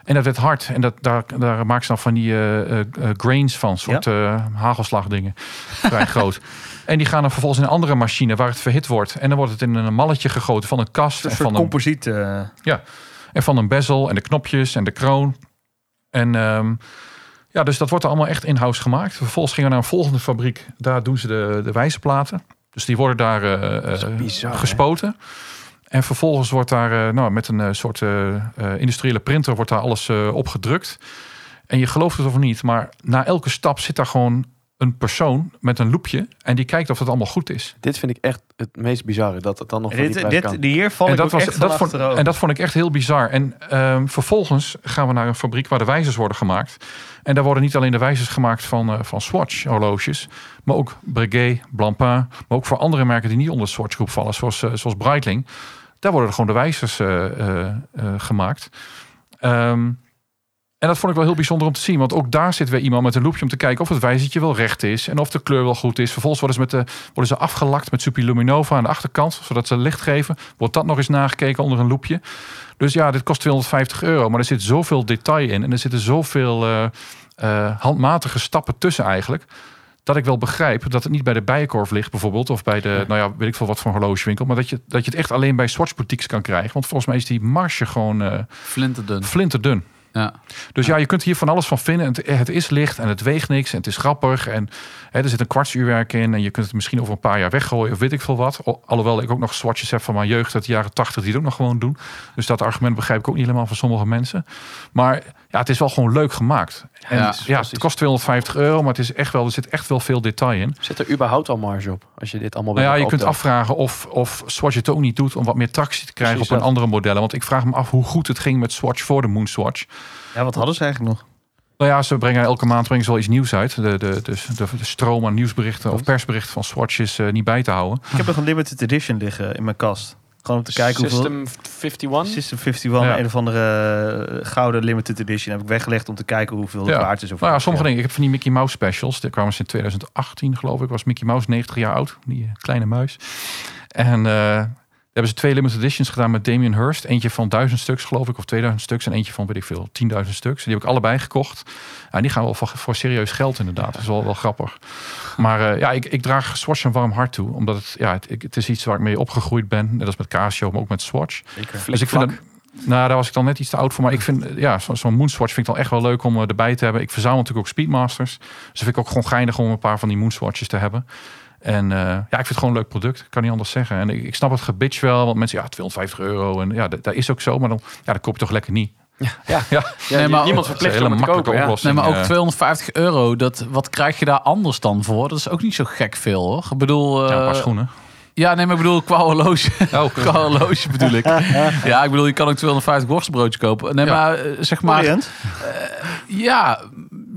En dat werd hard. En dat, daar, daar maakten ze dan van die uh, uh, grains van. soort ja. hagelslagdingen. Vrij groot. En die gaan dan vervolgens in een andere machine waar het verhit wordt. En dan wordt het in een malletje gegoten van een kast. Een en van composiet. Uh... Een, ja, en van een bezel en de knopjes en de kroon. En um, ja, dus dat wordt er allemaal echt in-house gemaakt. Vervolgens gingen we naar een volgende fabriek. Daar doen ze de, de wijzerplaten. Dus die worden daar uh, bizar, gespoten. Hè? En vervolgens wordt daar uh, nou, met een uh, soort industriële printer wordt daar alles opgedrukt. En je gelooft het of niet, maar na elke stap zit daar gewoon een persoon met een loepje en die kijkt of het allemaal goed is. Dit vind ik echt het meest bizarre dat het dan nog dit, dit, Die hier val en ik dat was, echt dat vond. En dat vond ik echt heel bizar. En um, vervolgens gaan we naar een fabriek waar de wijzers worden gemaakt. En daar worden niet alleen de wijzers gemaakt van, uh, van Swatch horloges, maar ook Breguet, Blancpain, maar ook voor andere merken die niet onder de Swatch groep vallen, zoals, uh, zoals Breitling. Daar worden er gewoon de wijzers uh, gemaakt. Um, en dat vond ik wel heel bijzonder om te zien. Want ook daar zit weer iemand met een loepje om te kijken of het wijzertje wel recht is. En of de kleur wel goed is. Vervolgens worden ze, met de, worden ze afgelakt met Luminova aan de achterkant. Zodat ze licht geven. Wordt dat nog eens nagekeken onder een loepje. Dus ja, dit kost 250 euro. Maar er zit zoveel detail in. En er zitten zoveel uh, uh, handmatige stappen tussen eigenlijk. Dat ik wel begrijp dat het niet bij de Bijenkorf ligt bijvoorbeeld. Of bij de, ja. nou ja, weet ik veel wat voor horlogewinkel. Maar dat je, dat je het echt alleen bij Swatch boutiques kan krijgen. Want volgens mij is die marge gewoon... Uh, flinterdun. Flinterdun. Ja. Dus ja, je kunt hier van alles van vinden. Het, is licht en het weegt niks en het is grappig. En hè, er zit een kwartsuurwerk in. En je kunt het misschien over een paar jaar weggooien of weet ik veel wat. Alhoewel ik ook nog swatches heb van mijn jeugd uit de jaren tachtig die het ook nog gewoon doen. Dus dat argument begrijp ik ook niet helemaal van sommige mensen. Maar ja, het is wel gewoon leuk gemaakt. En ja, het, ja, het kost 250 euro, maar het is echt wel, er zit echt wel veel detail in. Zit er überhaupt al marge op als je dit allemaal nou ja, je kunt afvragen of, of Swatch het ook niet doet om wat meer tractie te krijgen Precies op een dat. andere modellen. Want ik vraag me af hoe goed het ging met Swatch voor de Moonswatch. Ja, wat hadden ze eigenlijk nog? Nou ja, ze brengen elke maand brengen ze wel iets nieuws uit. De, de, de, de, de stroom aan nieuwsberichten of persberichten van Swatch is uh, niet bij te houden. Ik heb nog een limited edition liggen in mijn kast. Gewoon om te kijken System hoeveel... 51? System 51, ja. een of andere gouden limited edition heb ik weggelegd om te kijken hoeveel het ja. waard is. Of nou ja, sommige dingen. Ik heb van die Mickey Mouse specials. Die kwamen ze in 2018 geloof ik. Was Mickey Mouse 90 jaar oud. Die kleine muis. En uh, hebben ze twee limited editions gedaan met Damien Hirst. Eentje van 1000 stuks, geloof ik, of 2000 stuks. En eentje van, weet ik veel, 10.000 stuks. Die heb ik allebei gekocht. En die gaan wel voor, voor serieus geld, inderdaad. Dat is wel, wel grappig. Maar uh, ja, ik, ik draag Swatch een warm hart toe. Omdat het, ja, het, het, is iets waar ik mee opgegroeid ben. Net als met Casio, maar ook met Swatch. Zeker. Dus ik vind het, nou, daar was ik dan net iets te oud voor. Maar ik vind, ja, zo'n zo Moonswatch vind ik dan echt wel leuk om uh, erbij te hebben. Ik verzamel natuurlijk ook Speedmasters. Dus dat vind ik ook gewoon geinig om een paar van die Moonswatches te hebben. En uh, ja, ik vind het gewoon een leuk product. Kan niet anders zeggen. En ik, ik snap het gebitch wel. Want mensen, ja, 250 euro. En ja, dat is ook zo. Maar dan, ja, dan koop je toch lekker niet. Ja, ja. ja. nee, maar niemand verplicht om het te kopen. Ja. Nee, maar ook 250 euro. Dat, wat krijg je daar anders dan voor? Dat is ook niet zo gek veel, hoor. Ik bedoel... Uh, ja, een paar schoenen. Ja, nee, maar ik bedoel qua horloge. Oh. qua horloge bedoel ik. ja, ik bedoel, je kan ook 250 worstenbroodjes kopen. Nee, ja. maar uh, zeg maar... Orient? Uh, ja,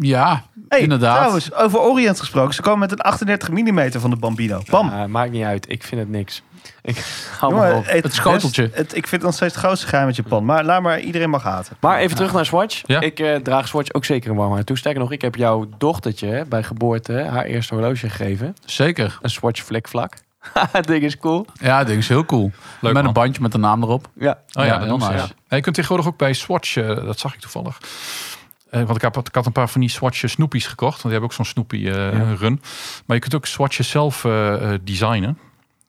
ja, hey, inderdaad. Trouwens, over Orient gesproken. Ze komen met een 38 mm van de Bambino. Bam. Ja, maakt niet uit. Ik vind het niks. Ik hou Jongen, me op. Het, Het schoteltje. Het, ik vind het nog steeds het grootste geheim met Japan. Maar laat maar, iedereen mag haten. Maar even terug naar Swatch. Ja. Ik uh, draag Swatch ook zeker een warm hart toe. Sterker nog, ik heb jouw dochtertje hè, bij geboorte haar eerste horloge gegeven. Zeker. Een Swatch flikvlak. Het ding is cool. Ja, dat ding is heel cool. Leuk, met man. een bandje met de naam erop. Ja. Oh ja, Ja, dat heel nice. ja. Ja, je kunt tegenwoordig ook bij Swatch, eh, dat zag ik toevallig. Eh, want ik, heb, ik had een paar van die Swatch Snoepies gekocht. Want die hebben ook zo'n Snoopy eh, run. Maar je kunt ook Swatches zelf eh, eh, designen.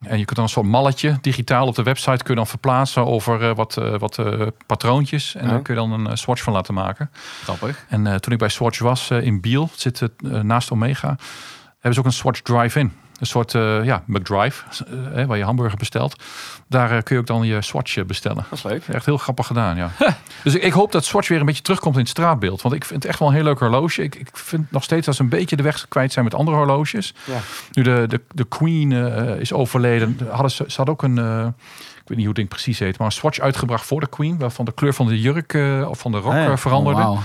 En je kunt dan een soort malletje digitaal op de website kun je dan verplaatsen over eh, wat, eh, wat eh, patroontjes. En Ja. daar kun je dan een swatch van laten maken. Grappig. En toen ik bij Swatch was in Biel, zit het, naast Omega, hebben ze ook een Swatch Drive-In. Een soort eh, ja, McDrive, eh, waar je hamburger bestelt. Daar eh, kun je ook dan je Swatch bestellen. Dat is leuk. Echt heel grappig gedaan, ja. dus ik, ik hoop dat Swatch weer een beetje terugkomt in het straatbeeld. Want ik vind het echt wel een heel leuk horloge. Ik, ik vind nog steeds dat ze een beetje de weg kwijt zijn met andere horloges. Ja. Nu de, de, de Queen is overleden. Hadden ze, ze had ook een... ik weet niet hoe het ding precies heet, maar een Swatch uitgebracht voor de Queen, waarvan de kleur van de jurk of van de rok Ah veranderde. Oh.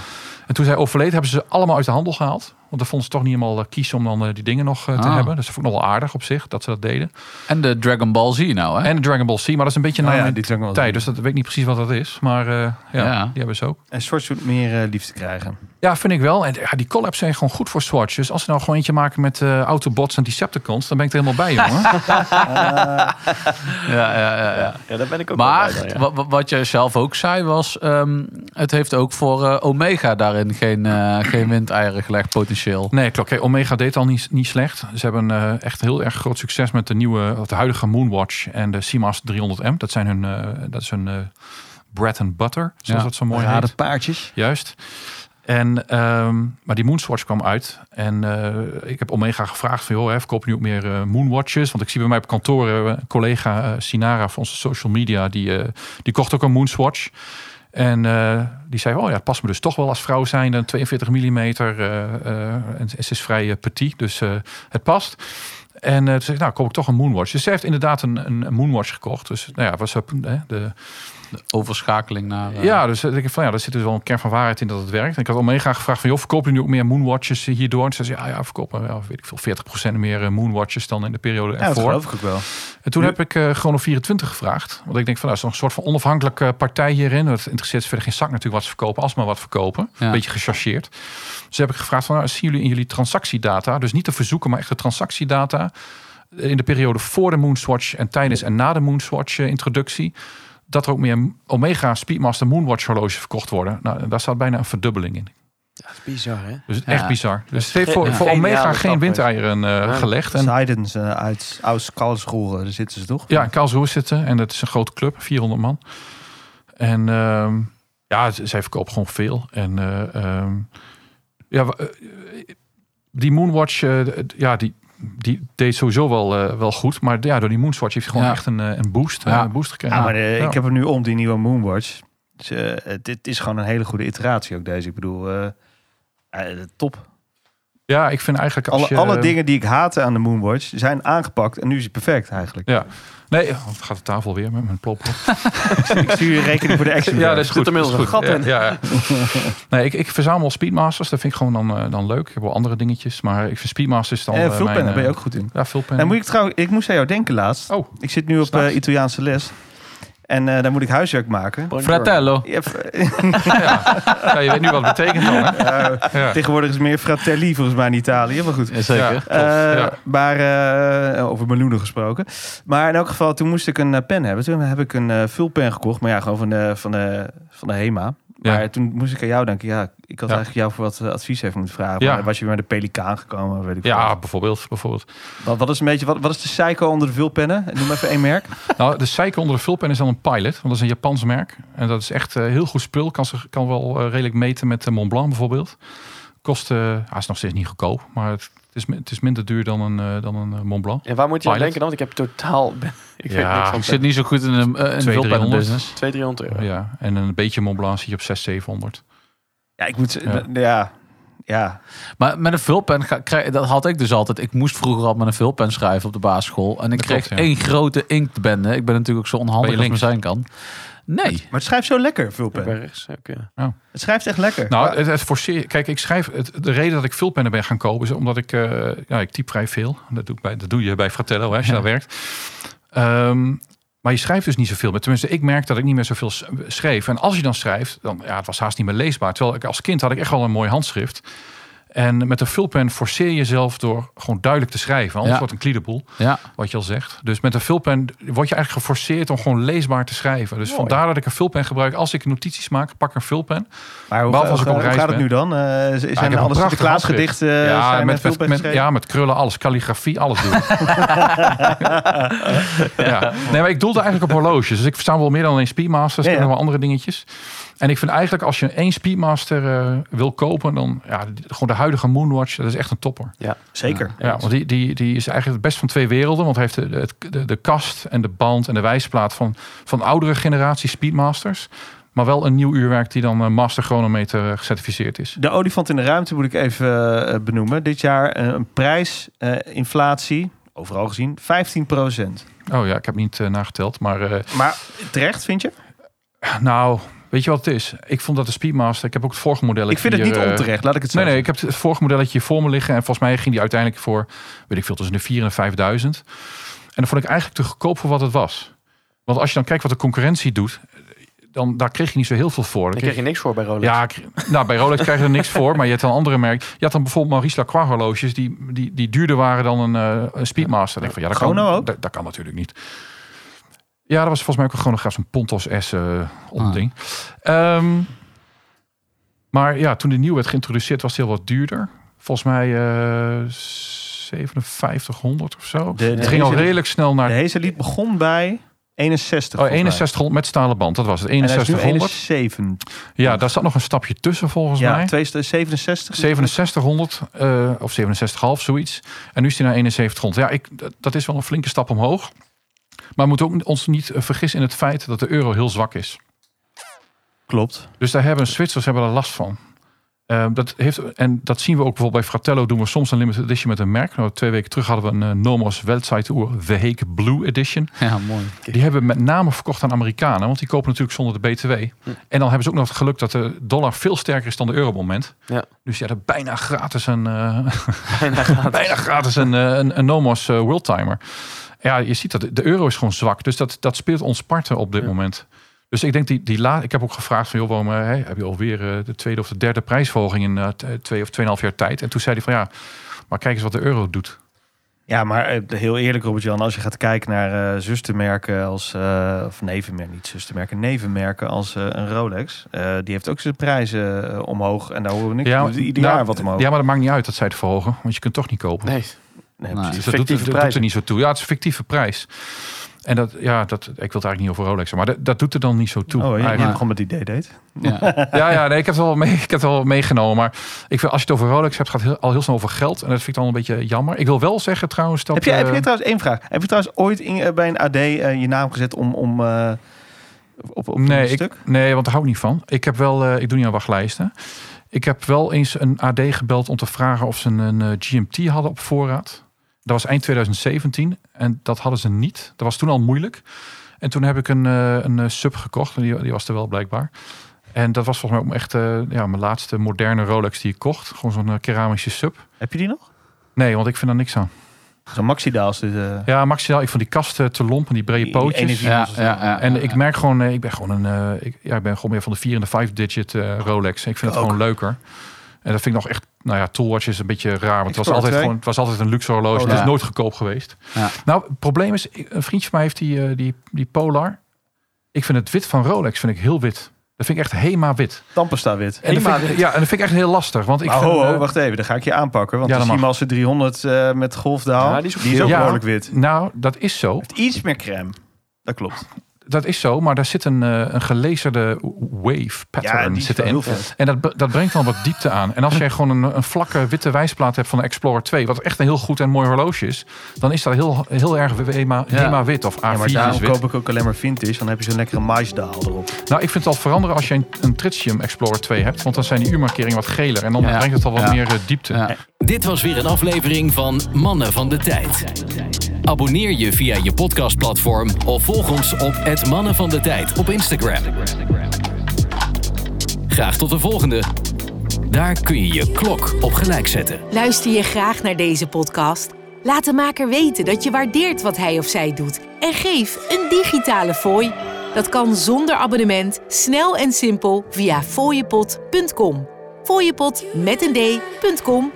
En toen zij overleed, hebben ze ze allemaal uit de handel gehaald. Want dat vonden ze toch niet helemaal eh, kies om dan eh, die dingen nog eh, te Ah. hebben. Dus dat vond ik nog wel aardig op zich, dat ze dat deden. En de Dragon Ball Z nou, hè? En de Dragon Ball C, maar dat is een beetje na Oh ja, Ball Z. tijd. Dus dat weet ik niet precies wat dat is. Maar eh, ja, Ja. die hebben ze ook. En Swatch moet meer eh, liefde krijgen. Ja, vind ik wel. En ja, die collabs zijn gewoon goed voor Swatch. Dus als ze nou gewoon eentje maken met eh, Autobots en Decepticons, dan ben ik er helemaal bij, jongen. Ja, ja, ja. ja. Ja, daar ben ik ook Maar wel bij dan, ja. wa- wa- wat je zelf ook zei was, ehm, het heeft ook voor Omega daarin geen, eh, geen windeieren gelegd potentieel. Nee, klopt. Kijk, Omega deed al niet, niet slecht. Ze hebben eh, echt heel erg groot succes met de nieuwe, de huidige Moonwatch en de Seamaster 300M. Dat zijn hun, eh, dat is hun eh, bread and butter, zoals Ja, dat zo mooi heet. paardjes. Juist. En, ehm, maar die Moonswatch kwam uit. En ik heb Omega gevraagd van... joh, hè, verkoop je nu ook meer Moonwatches? Want ik zie bij mij op kantoor... een collega Sinara van onze social media... die, die kocht ook een Moonswatch. En eh, die zei... oh ja, past me dus toch wel als vrouw zijn. Een 42 mm. en ze is vrij eh, petit, dus eh, het past. En toen zei nou, koop ik toch een Moonwatch. Dus ze heeft inderdaad een, een, Moonwatch gekocht. Dus nou ja, was de, De overschakeling naar... eh, ja, dus eh, denk ik van ja, daar zit dus wel een kern van waarheid in dat het werkt. En ik had Omega gevraagd van joh, verkoop je nu ook meer Moonwatches hierdoor? En ze zei ja, ja, verkopen ja, weet ik veel, 40% meer eh, Moonwatches dan in de periode Ja, dat ervoor. geloof ik ook wel. en toen Nu- heb ik eh Chrono 24 gevraagd. Want ik denk van nou, is nog een soort van onafhankelijke partij hierin. Het interesseert ze verder geen zak natuurlijk wat ze verkopen, als maar wat verkopen. Ja. Een beetje gechargeerd. Dus heb ik gevraagd van nou, zien jullie in jullie transactiedata, dus niet de verzoeken, maar echt de transactiedata in de periode voor de Moonswatch en tijdens en na de Moonswatch eh, introductie, dat er ook meer Omega Speedmaster Moonwatch horloges verkocht worden. Nou, daar staat bijna een verdubbeling in. Dat is bizar, hè? Dus Ja. echt bizar. Dus het heeft voor, Ja. voor Omega geen windeieren eh, Ja. gelegd. En Sidens eh, uit Oud-Karlsruhe, daar zitten ze toch? ja, in Karlsruhe zitten en dat is een grote club, 400 man. En ehm, ja, zij verkopen gewoon veel. En eh, ehm, ja, die Moonwatch, ja, die, die deed sowieso wel, eh, wel goed. Maar ja, door die Moonwatch heeft hij gewoon Ja. echt een, eh, een boost, eh, Ja. een boost gekregen. Ja, maar ik heb hem nu om, die nieuwe Moonwatch. Dus, dit is gewoon een hele goede iteratie ook deze. Ik bedoel, top. Ja, ik vind eigenlijk als Alle, je... alle dingen die ik haatte aan de Moonwatch zijn aangepakt. En nu is het perfect eigenlijk. Ja. Nee, oh, het gaat de tafel weer met mijn plop. Ik stuur je rekening voor de extra. Ja, dat is goed. inmiddels een gat in. Ja, ja. Nee, ik, ik verzamel Speedmasters. Dat vind ik gewoon dan, eh, dan leuk. Ik heb wel andere dingetjes. Maar ik vind Speedmasters dan... En eh, vulpennen mijn, ben je eh, ook goed in. Ja, vulpennen. Nou, moet ik, trouw, ik moest aan jou denken laatst. Oh, Ik zit nu op eh, Italiaanse les. En eh dan moet ik huiswerk maken. Fratello. Ja, f- ja. ja, je weet nu wat het betekent dan, hè? eh, Ja. tegenwoordig is het meer fratelli volgens mij in Italië. Maar goed. Eh, ja. Maar eh, over meloenen gesproken. Maar in elk geval, toen moest ik een pen hebben. Toen heb ik een vulpen gekocht. Maar ja, gewoon van de, van de, van de HEMA. Ja. Maar toen moest ik aan jou denken. Ja, ik had Ja. eigenlijk jou voor wat eh, advies even moeten vragen. Ja. Was je weer met de pelikaan gekomen? Weet ik Ja, bijvoorbeeld. bijvoorbeeld. Wat, wat is een beetje, wat, wat is de psycho onder de vulpennen? Noem even één merk. Nou, de zeiken onder de vulpen is dan een Pilot. Want dat is een Japans merk. En dat is echt eh, heel goed spul. Kan, kan wel eh, redelijk meten met de Mont Blanc bijvoorbeeld. Kost, hij is nog steeds niet goedkoop. Maar het, het, is, het is minder duur dan een, eh, dan een eh, Mont Blanc. En waar moet je aan denken dan? Want ik heb totaal... Ik weet Ja, niks van Ik zit niet zo goed in de, uh, in de Twee, vulpen 300. business. 200, 300 euro. Ja, en een beetje Mont Blanc zie je op 600, 700. Ja, ik moet... Ja. Ja. Maar met een vulpen, dat had ik dus altijd. Ik moest vroeger al met een vulpen schrijven op de basisschool. En ik Dat kreeg klopt, ja. één grote inktbende. Ik ben natuurlijk ook zo onhandig als zijn kan. Nee. Maar het schrijft zo lekker, vulpen. Bij rechts, ook, ja. Het schrijft echt lekker. Nou, het, het forceer, kijk, ik schrijf. Het, de reden dat ik vulpennen ben gaan kopen is omdat ik. eh, ja, ik typ vrij veel. Dat doe, ik bij, dat doe je bij Fratello hè, als je Ja. daar werkt. Ehm, maar je schrijft dus niet zoveel. Tenminste, ik merk dat ik niet meer zoveel schreef. En als je dan schrijft, dan ja, het was haast niet meer leesbaar. Terwijl ik als kind had ik echt wel een mooi handschrift. En met een vulpen forceer je jezelf door gewoon duidelijk te schrijven. Anders Ja. wordt een kliederboel, Ja, wat je al zegt. Dus met een vulpen word je eigenlijk geforceerd om gewoon leesbaar te schrijven. Dus vandaar dat ik een vulpen gebruik. Als ik notities maak, pak ik een vulpen. Maar hoe, Behalve als ik op reis gaat het nu dan? Eh, zijn heb een alle prachtig Sinterklaas handschrift. gedichten ja, zijn met, met, met, ja, met krullen, alles. Calligrafie, alles doen. ja. Nee, maar ik doelde eigenlijk op horloges. Dus ik verstaan wel meer dan alleen Speedmasters. Nog wel andere dingetjes. En ik vind eigenlijk als je één Speedmaster eh, wil kopen, dan ja, gewoon de huidige Moonwatch, dat is echt een topper. Zeker. Ja, want die, die, die is eigenlijk het best van twee werelden. Want hij heeft de, de, de, de kast en de band en de wijsplaat van, van oudere generatie Speedmasters. Maar wel een nieuw uurwerk die dan eh, Master Chronometer eh, gecertificeerd is. De olifant in de ruimte moet ik even benoemen. Dit jaar eh, een prijsinflatie, overal gezien, 15% Oh ja, ik heb niet eh, nageteld. Maar eh, Maar terecht, vind je? nou, weet je wat het is? Ik vond dat de Speedmaster, ik heb ook het vorige model. Ik vind het niet onterecht, laat ik het zo Nee, nee, ik heb het vorige modelletje voor me liggen. En volgens mij ging die uiteindelijk voor, weet ik veel, tussen de 4 en 5000. En dat vond ik eigenlijk te goedkoop voor wat het was. Want als je dan kijkt wat de concurrentie doet, dan daar kreeg je niet zo heel veel voor. Daar kreeg kreeg je niks voor bij Rolex. ja, ik- nou, bij Rolex krijg je er niks voor, maar je hebt dan andere merken. Je had dan bijvoorbeeld Maurice Lacroix horloges die, die, die duurder waren dan een, eh, een Speedmaster. Ik denk van, ja, dat kan, Chrono ook? Dat, dat kan natuurlijk niet. Ja, dat was volgens mij ook een chronograaf, zo'n Pontos S eh onding. Ehm, maar ja, toen de nieuw werd geïntroduceerd was het heel wat duurder. Volgens mij eh 5700 of zo. De, het ging al redelijk snel naar De Hazelied begon bij 61. oh, volgens mij. 6100 met stalen band. Dat was het, En hij is nu 6100. 71. Ja, daar zat nog een stapje tussen volgens Ja, mij. 267. 6700 eh, of 67,5 zoiets. En nu is hij naar 7100. Ja, ik, dat is wel een flinke stap omhoog. Maar we moeten ook ons niet eh, vergissen in het feit dat de euro heel zwak is. Klopt. Dus daar hebben Zwitsers hebben er last van. Eh, dat heeft, en dat zien we ook bijvoorbeeld bij Fratello doen we soms een limited edition met een merk. Nou, twee weken terug hadden we een eh, Nomos Weltzeituur The Hake Blue Edition. ja mooi. Die hebben we met name verkocht aan Amerikanen, want die kopen natuurlijk zonder de BTW. En dan hebben ze ook nog het geluk dat de dollar veel sterker is dan de euro op het moment. Ja. Dus ja, dat bijna gratis een, eh, Bijna gratis. bijna gratis een, een, een Nomos Worldtimer. Ja, je ziet dat de euro is gewoon zwak. Dus dat, dat speelt ons parten op dit Ja. moment. Dus ik denk die, die la ik heb ook gevraagd van joh, waarom eh, hè, heb je alweer eh, de tweede of de derde prijsverhoging in t- twee of tweeënhalf jaar tijd? En toen zei hij van ja, maar kijk eens wat de euro doet. Ja, maar heel eerlijk Robert-Jan, als je gaat kijken naar eh zustermerken als, eh, of nevenmerken, niet zustermerken, nevenmerken als eh, een Rolex. eh, die heeft ook zijn prijzen omhoog en daar horen we niks. Ja, ieder nou, jaar wat omhoog. Ja, maar dat maakt niet uit dat zij het verhogen, want je kunt toch niet kopen. Nee, nee, Nou. Dus dat doet, fictieve dat doet er niet zo toe. Ja, het is een fictieve prijs. En dat, ja, dat, ik wil het eigenlijk niet over Rolex, maar dat, dat doet er dan niet zo toe. Oh, je begon met die D-date. Ja. Ja, ja, nee, ik heb het wel, mee, ik heb het wel meegenomen. Maar ik vind, als je het over Rolex hebt, gaat het al heel snel over geld. En dat vind ik dan een beetje jammer. Ik wil wel zeggen trouwens dat... Heb je, heb eh, je trouwens één vraag? Heb je trouwens ooit in, eh, bij een AD eh, je naam gezet om, om eh, op, op nee, een ik, stuk? nee, want daar hou ik niet van. Ik heb wel, eh, ik doe niet aan wachtlijsten. Ik heb wel eens een AD gebeld om te vragen of ze een, een eh, GMT hadden op voorraad. Dat was eind 2017 en dat hadden ze niet. Dat was toen al moeilijk. En toen heb ik een, eh, een eh, sub gekocht. En die, die was er wel blijkbaar. En dat was volgens mij ook echt eh, ja, mijn laatste moderne Rolex die ik kocht. Gewoon zo'n keramische sub. Heb je die nog? Nee, want ik vind daar niks aan. Zo'n Maxidaals. Dus, eh, Ja, maximaal. Ik vond die kast eh, te lomp en die brede die pootjes. Ja, ja, ja, En ik merk gewoon, ik ben gewoon een, ik, ja, ik ben gewoon meer van de 4 en de 5 digit Rolex. Ik vind het gewoon leuker. En dat vind ik nog echt, nou ja, Toolwatch is een beetje raar, want het was altijd gewoon, het was altijd een luxe horloge. Oh, het ja. is nooit goedkoop geweest. Ja. Nou, het probleem is, een vriendje van mij heeft die, eh, die, die Polar. Ik vind het wit van Rolex vind ik heel wit. Dat vind ik echt Hema wit. Tampesta wit. En vind ik, ja, en dat vind ik echt heel lastig, want ik vind, eh, wacht even. Dan ga ik je aanpakken. Want Ja, de dat mag. Simasse 300 eh, met golfdaal, Ja, die is ook, ook die is ook Ja. behoorlijk wit. nou, dat is zo. Het iets meer crème. Dat klopt. Dat is zo, maar daar zit een, eh, een gelezerde wave pattern Ja, die is zit wel erin. heel vet. En dat, dat brengt dan wat diepte aan. En als jij gewoon een, een vlakke witte wijsplaat hebt van de Explorer 2, wat echt een heel goed en mooi horloge is, dan is dat heel, heel erg HEMA, Ja. Wit of Ja, A4 maar daarom wit. koop ik ook alleen maar vintage. Dan heb je zo'n lekkere maisdaal erop. Nou, ik vind het al veranderen als je een, een Tritium Explorer 2 hebt, want dan zijn die uurmarkeringen wat geler en dan Ja. brengt het al wat Ja. meer eh, diepte. Ja. Dit was weer een aflevering van Mannen van de Tijd. Abonneer je via je podcastplatform of volg ons op het Mannen van de Tijd op Instagram. Graag tot de volgende. Daar kun je je klok op gelijk zetten. Luister je graag naar deze podcast? Laat de maker weten dat je waardeert wat hij of zij doet en geef een digitale fooi. Dat kan zonder abonnement, snel en simpel via fooiepot.com. fooiepot met een d.com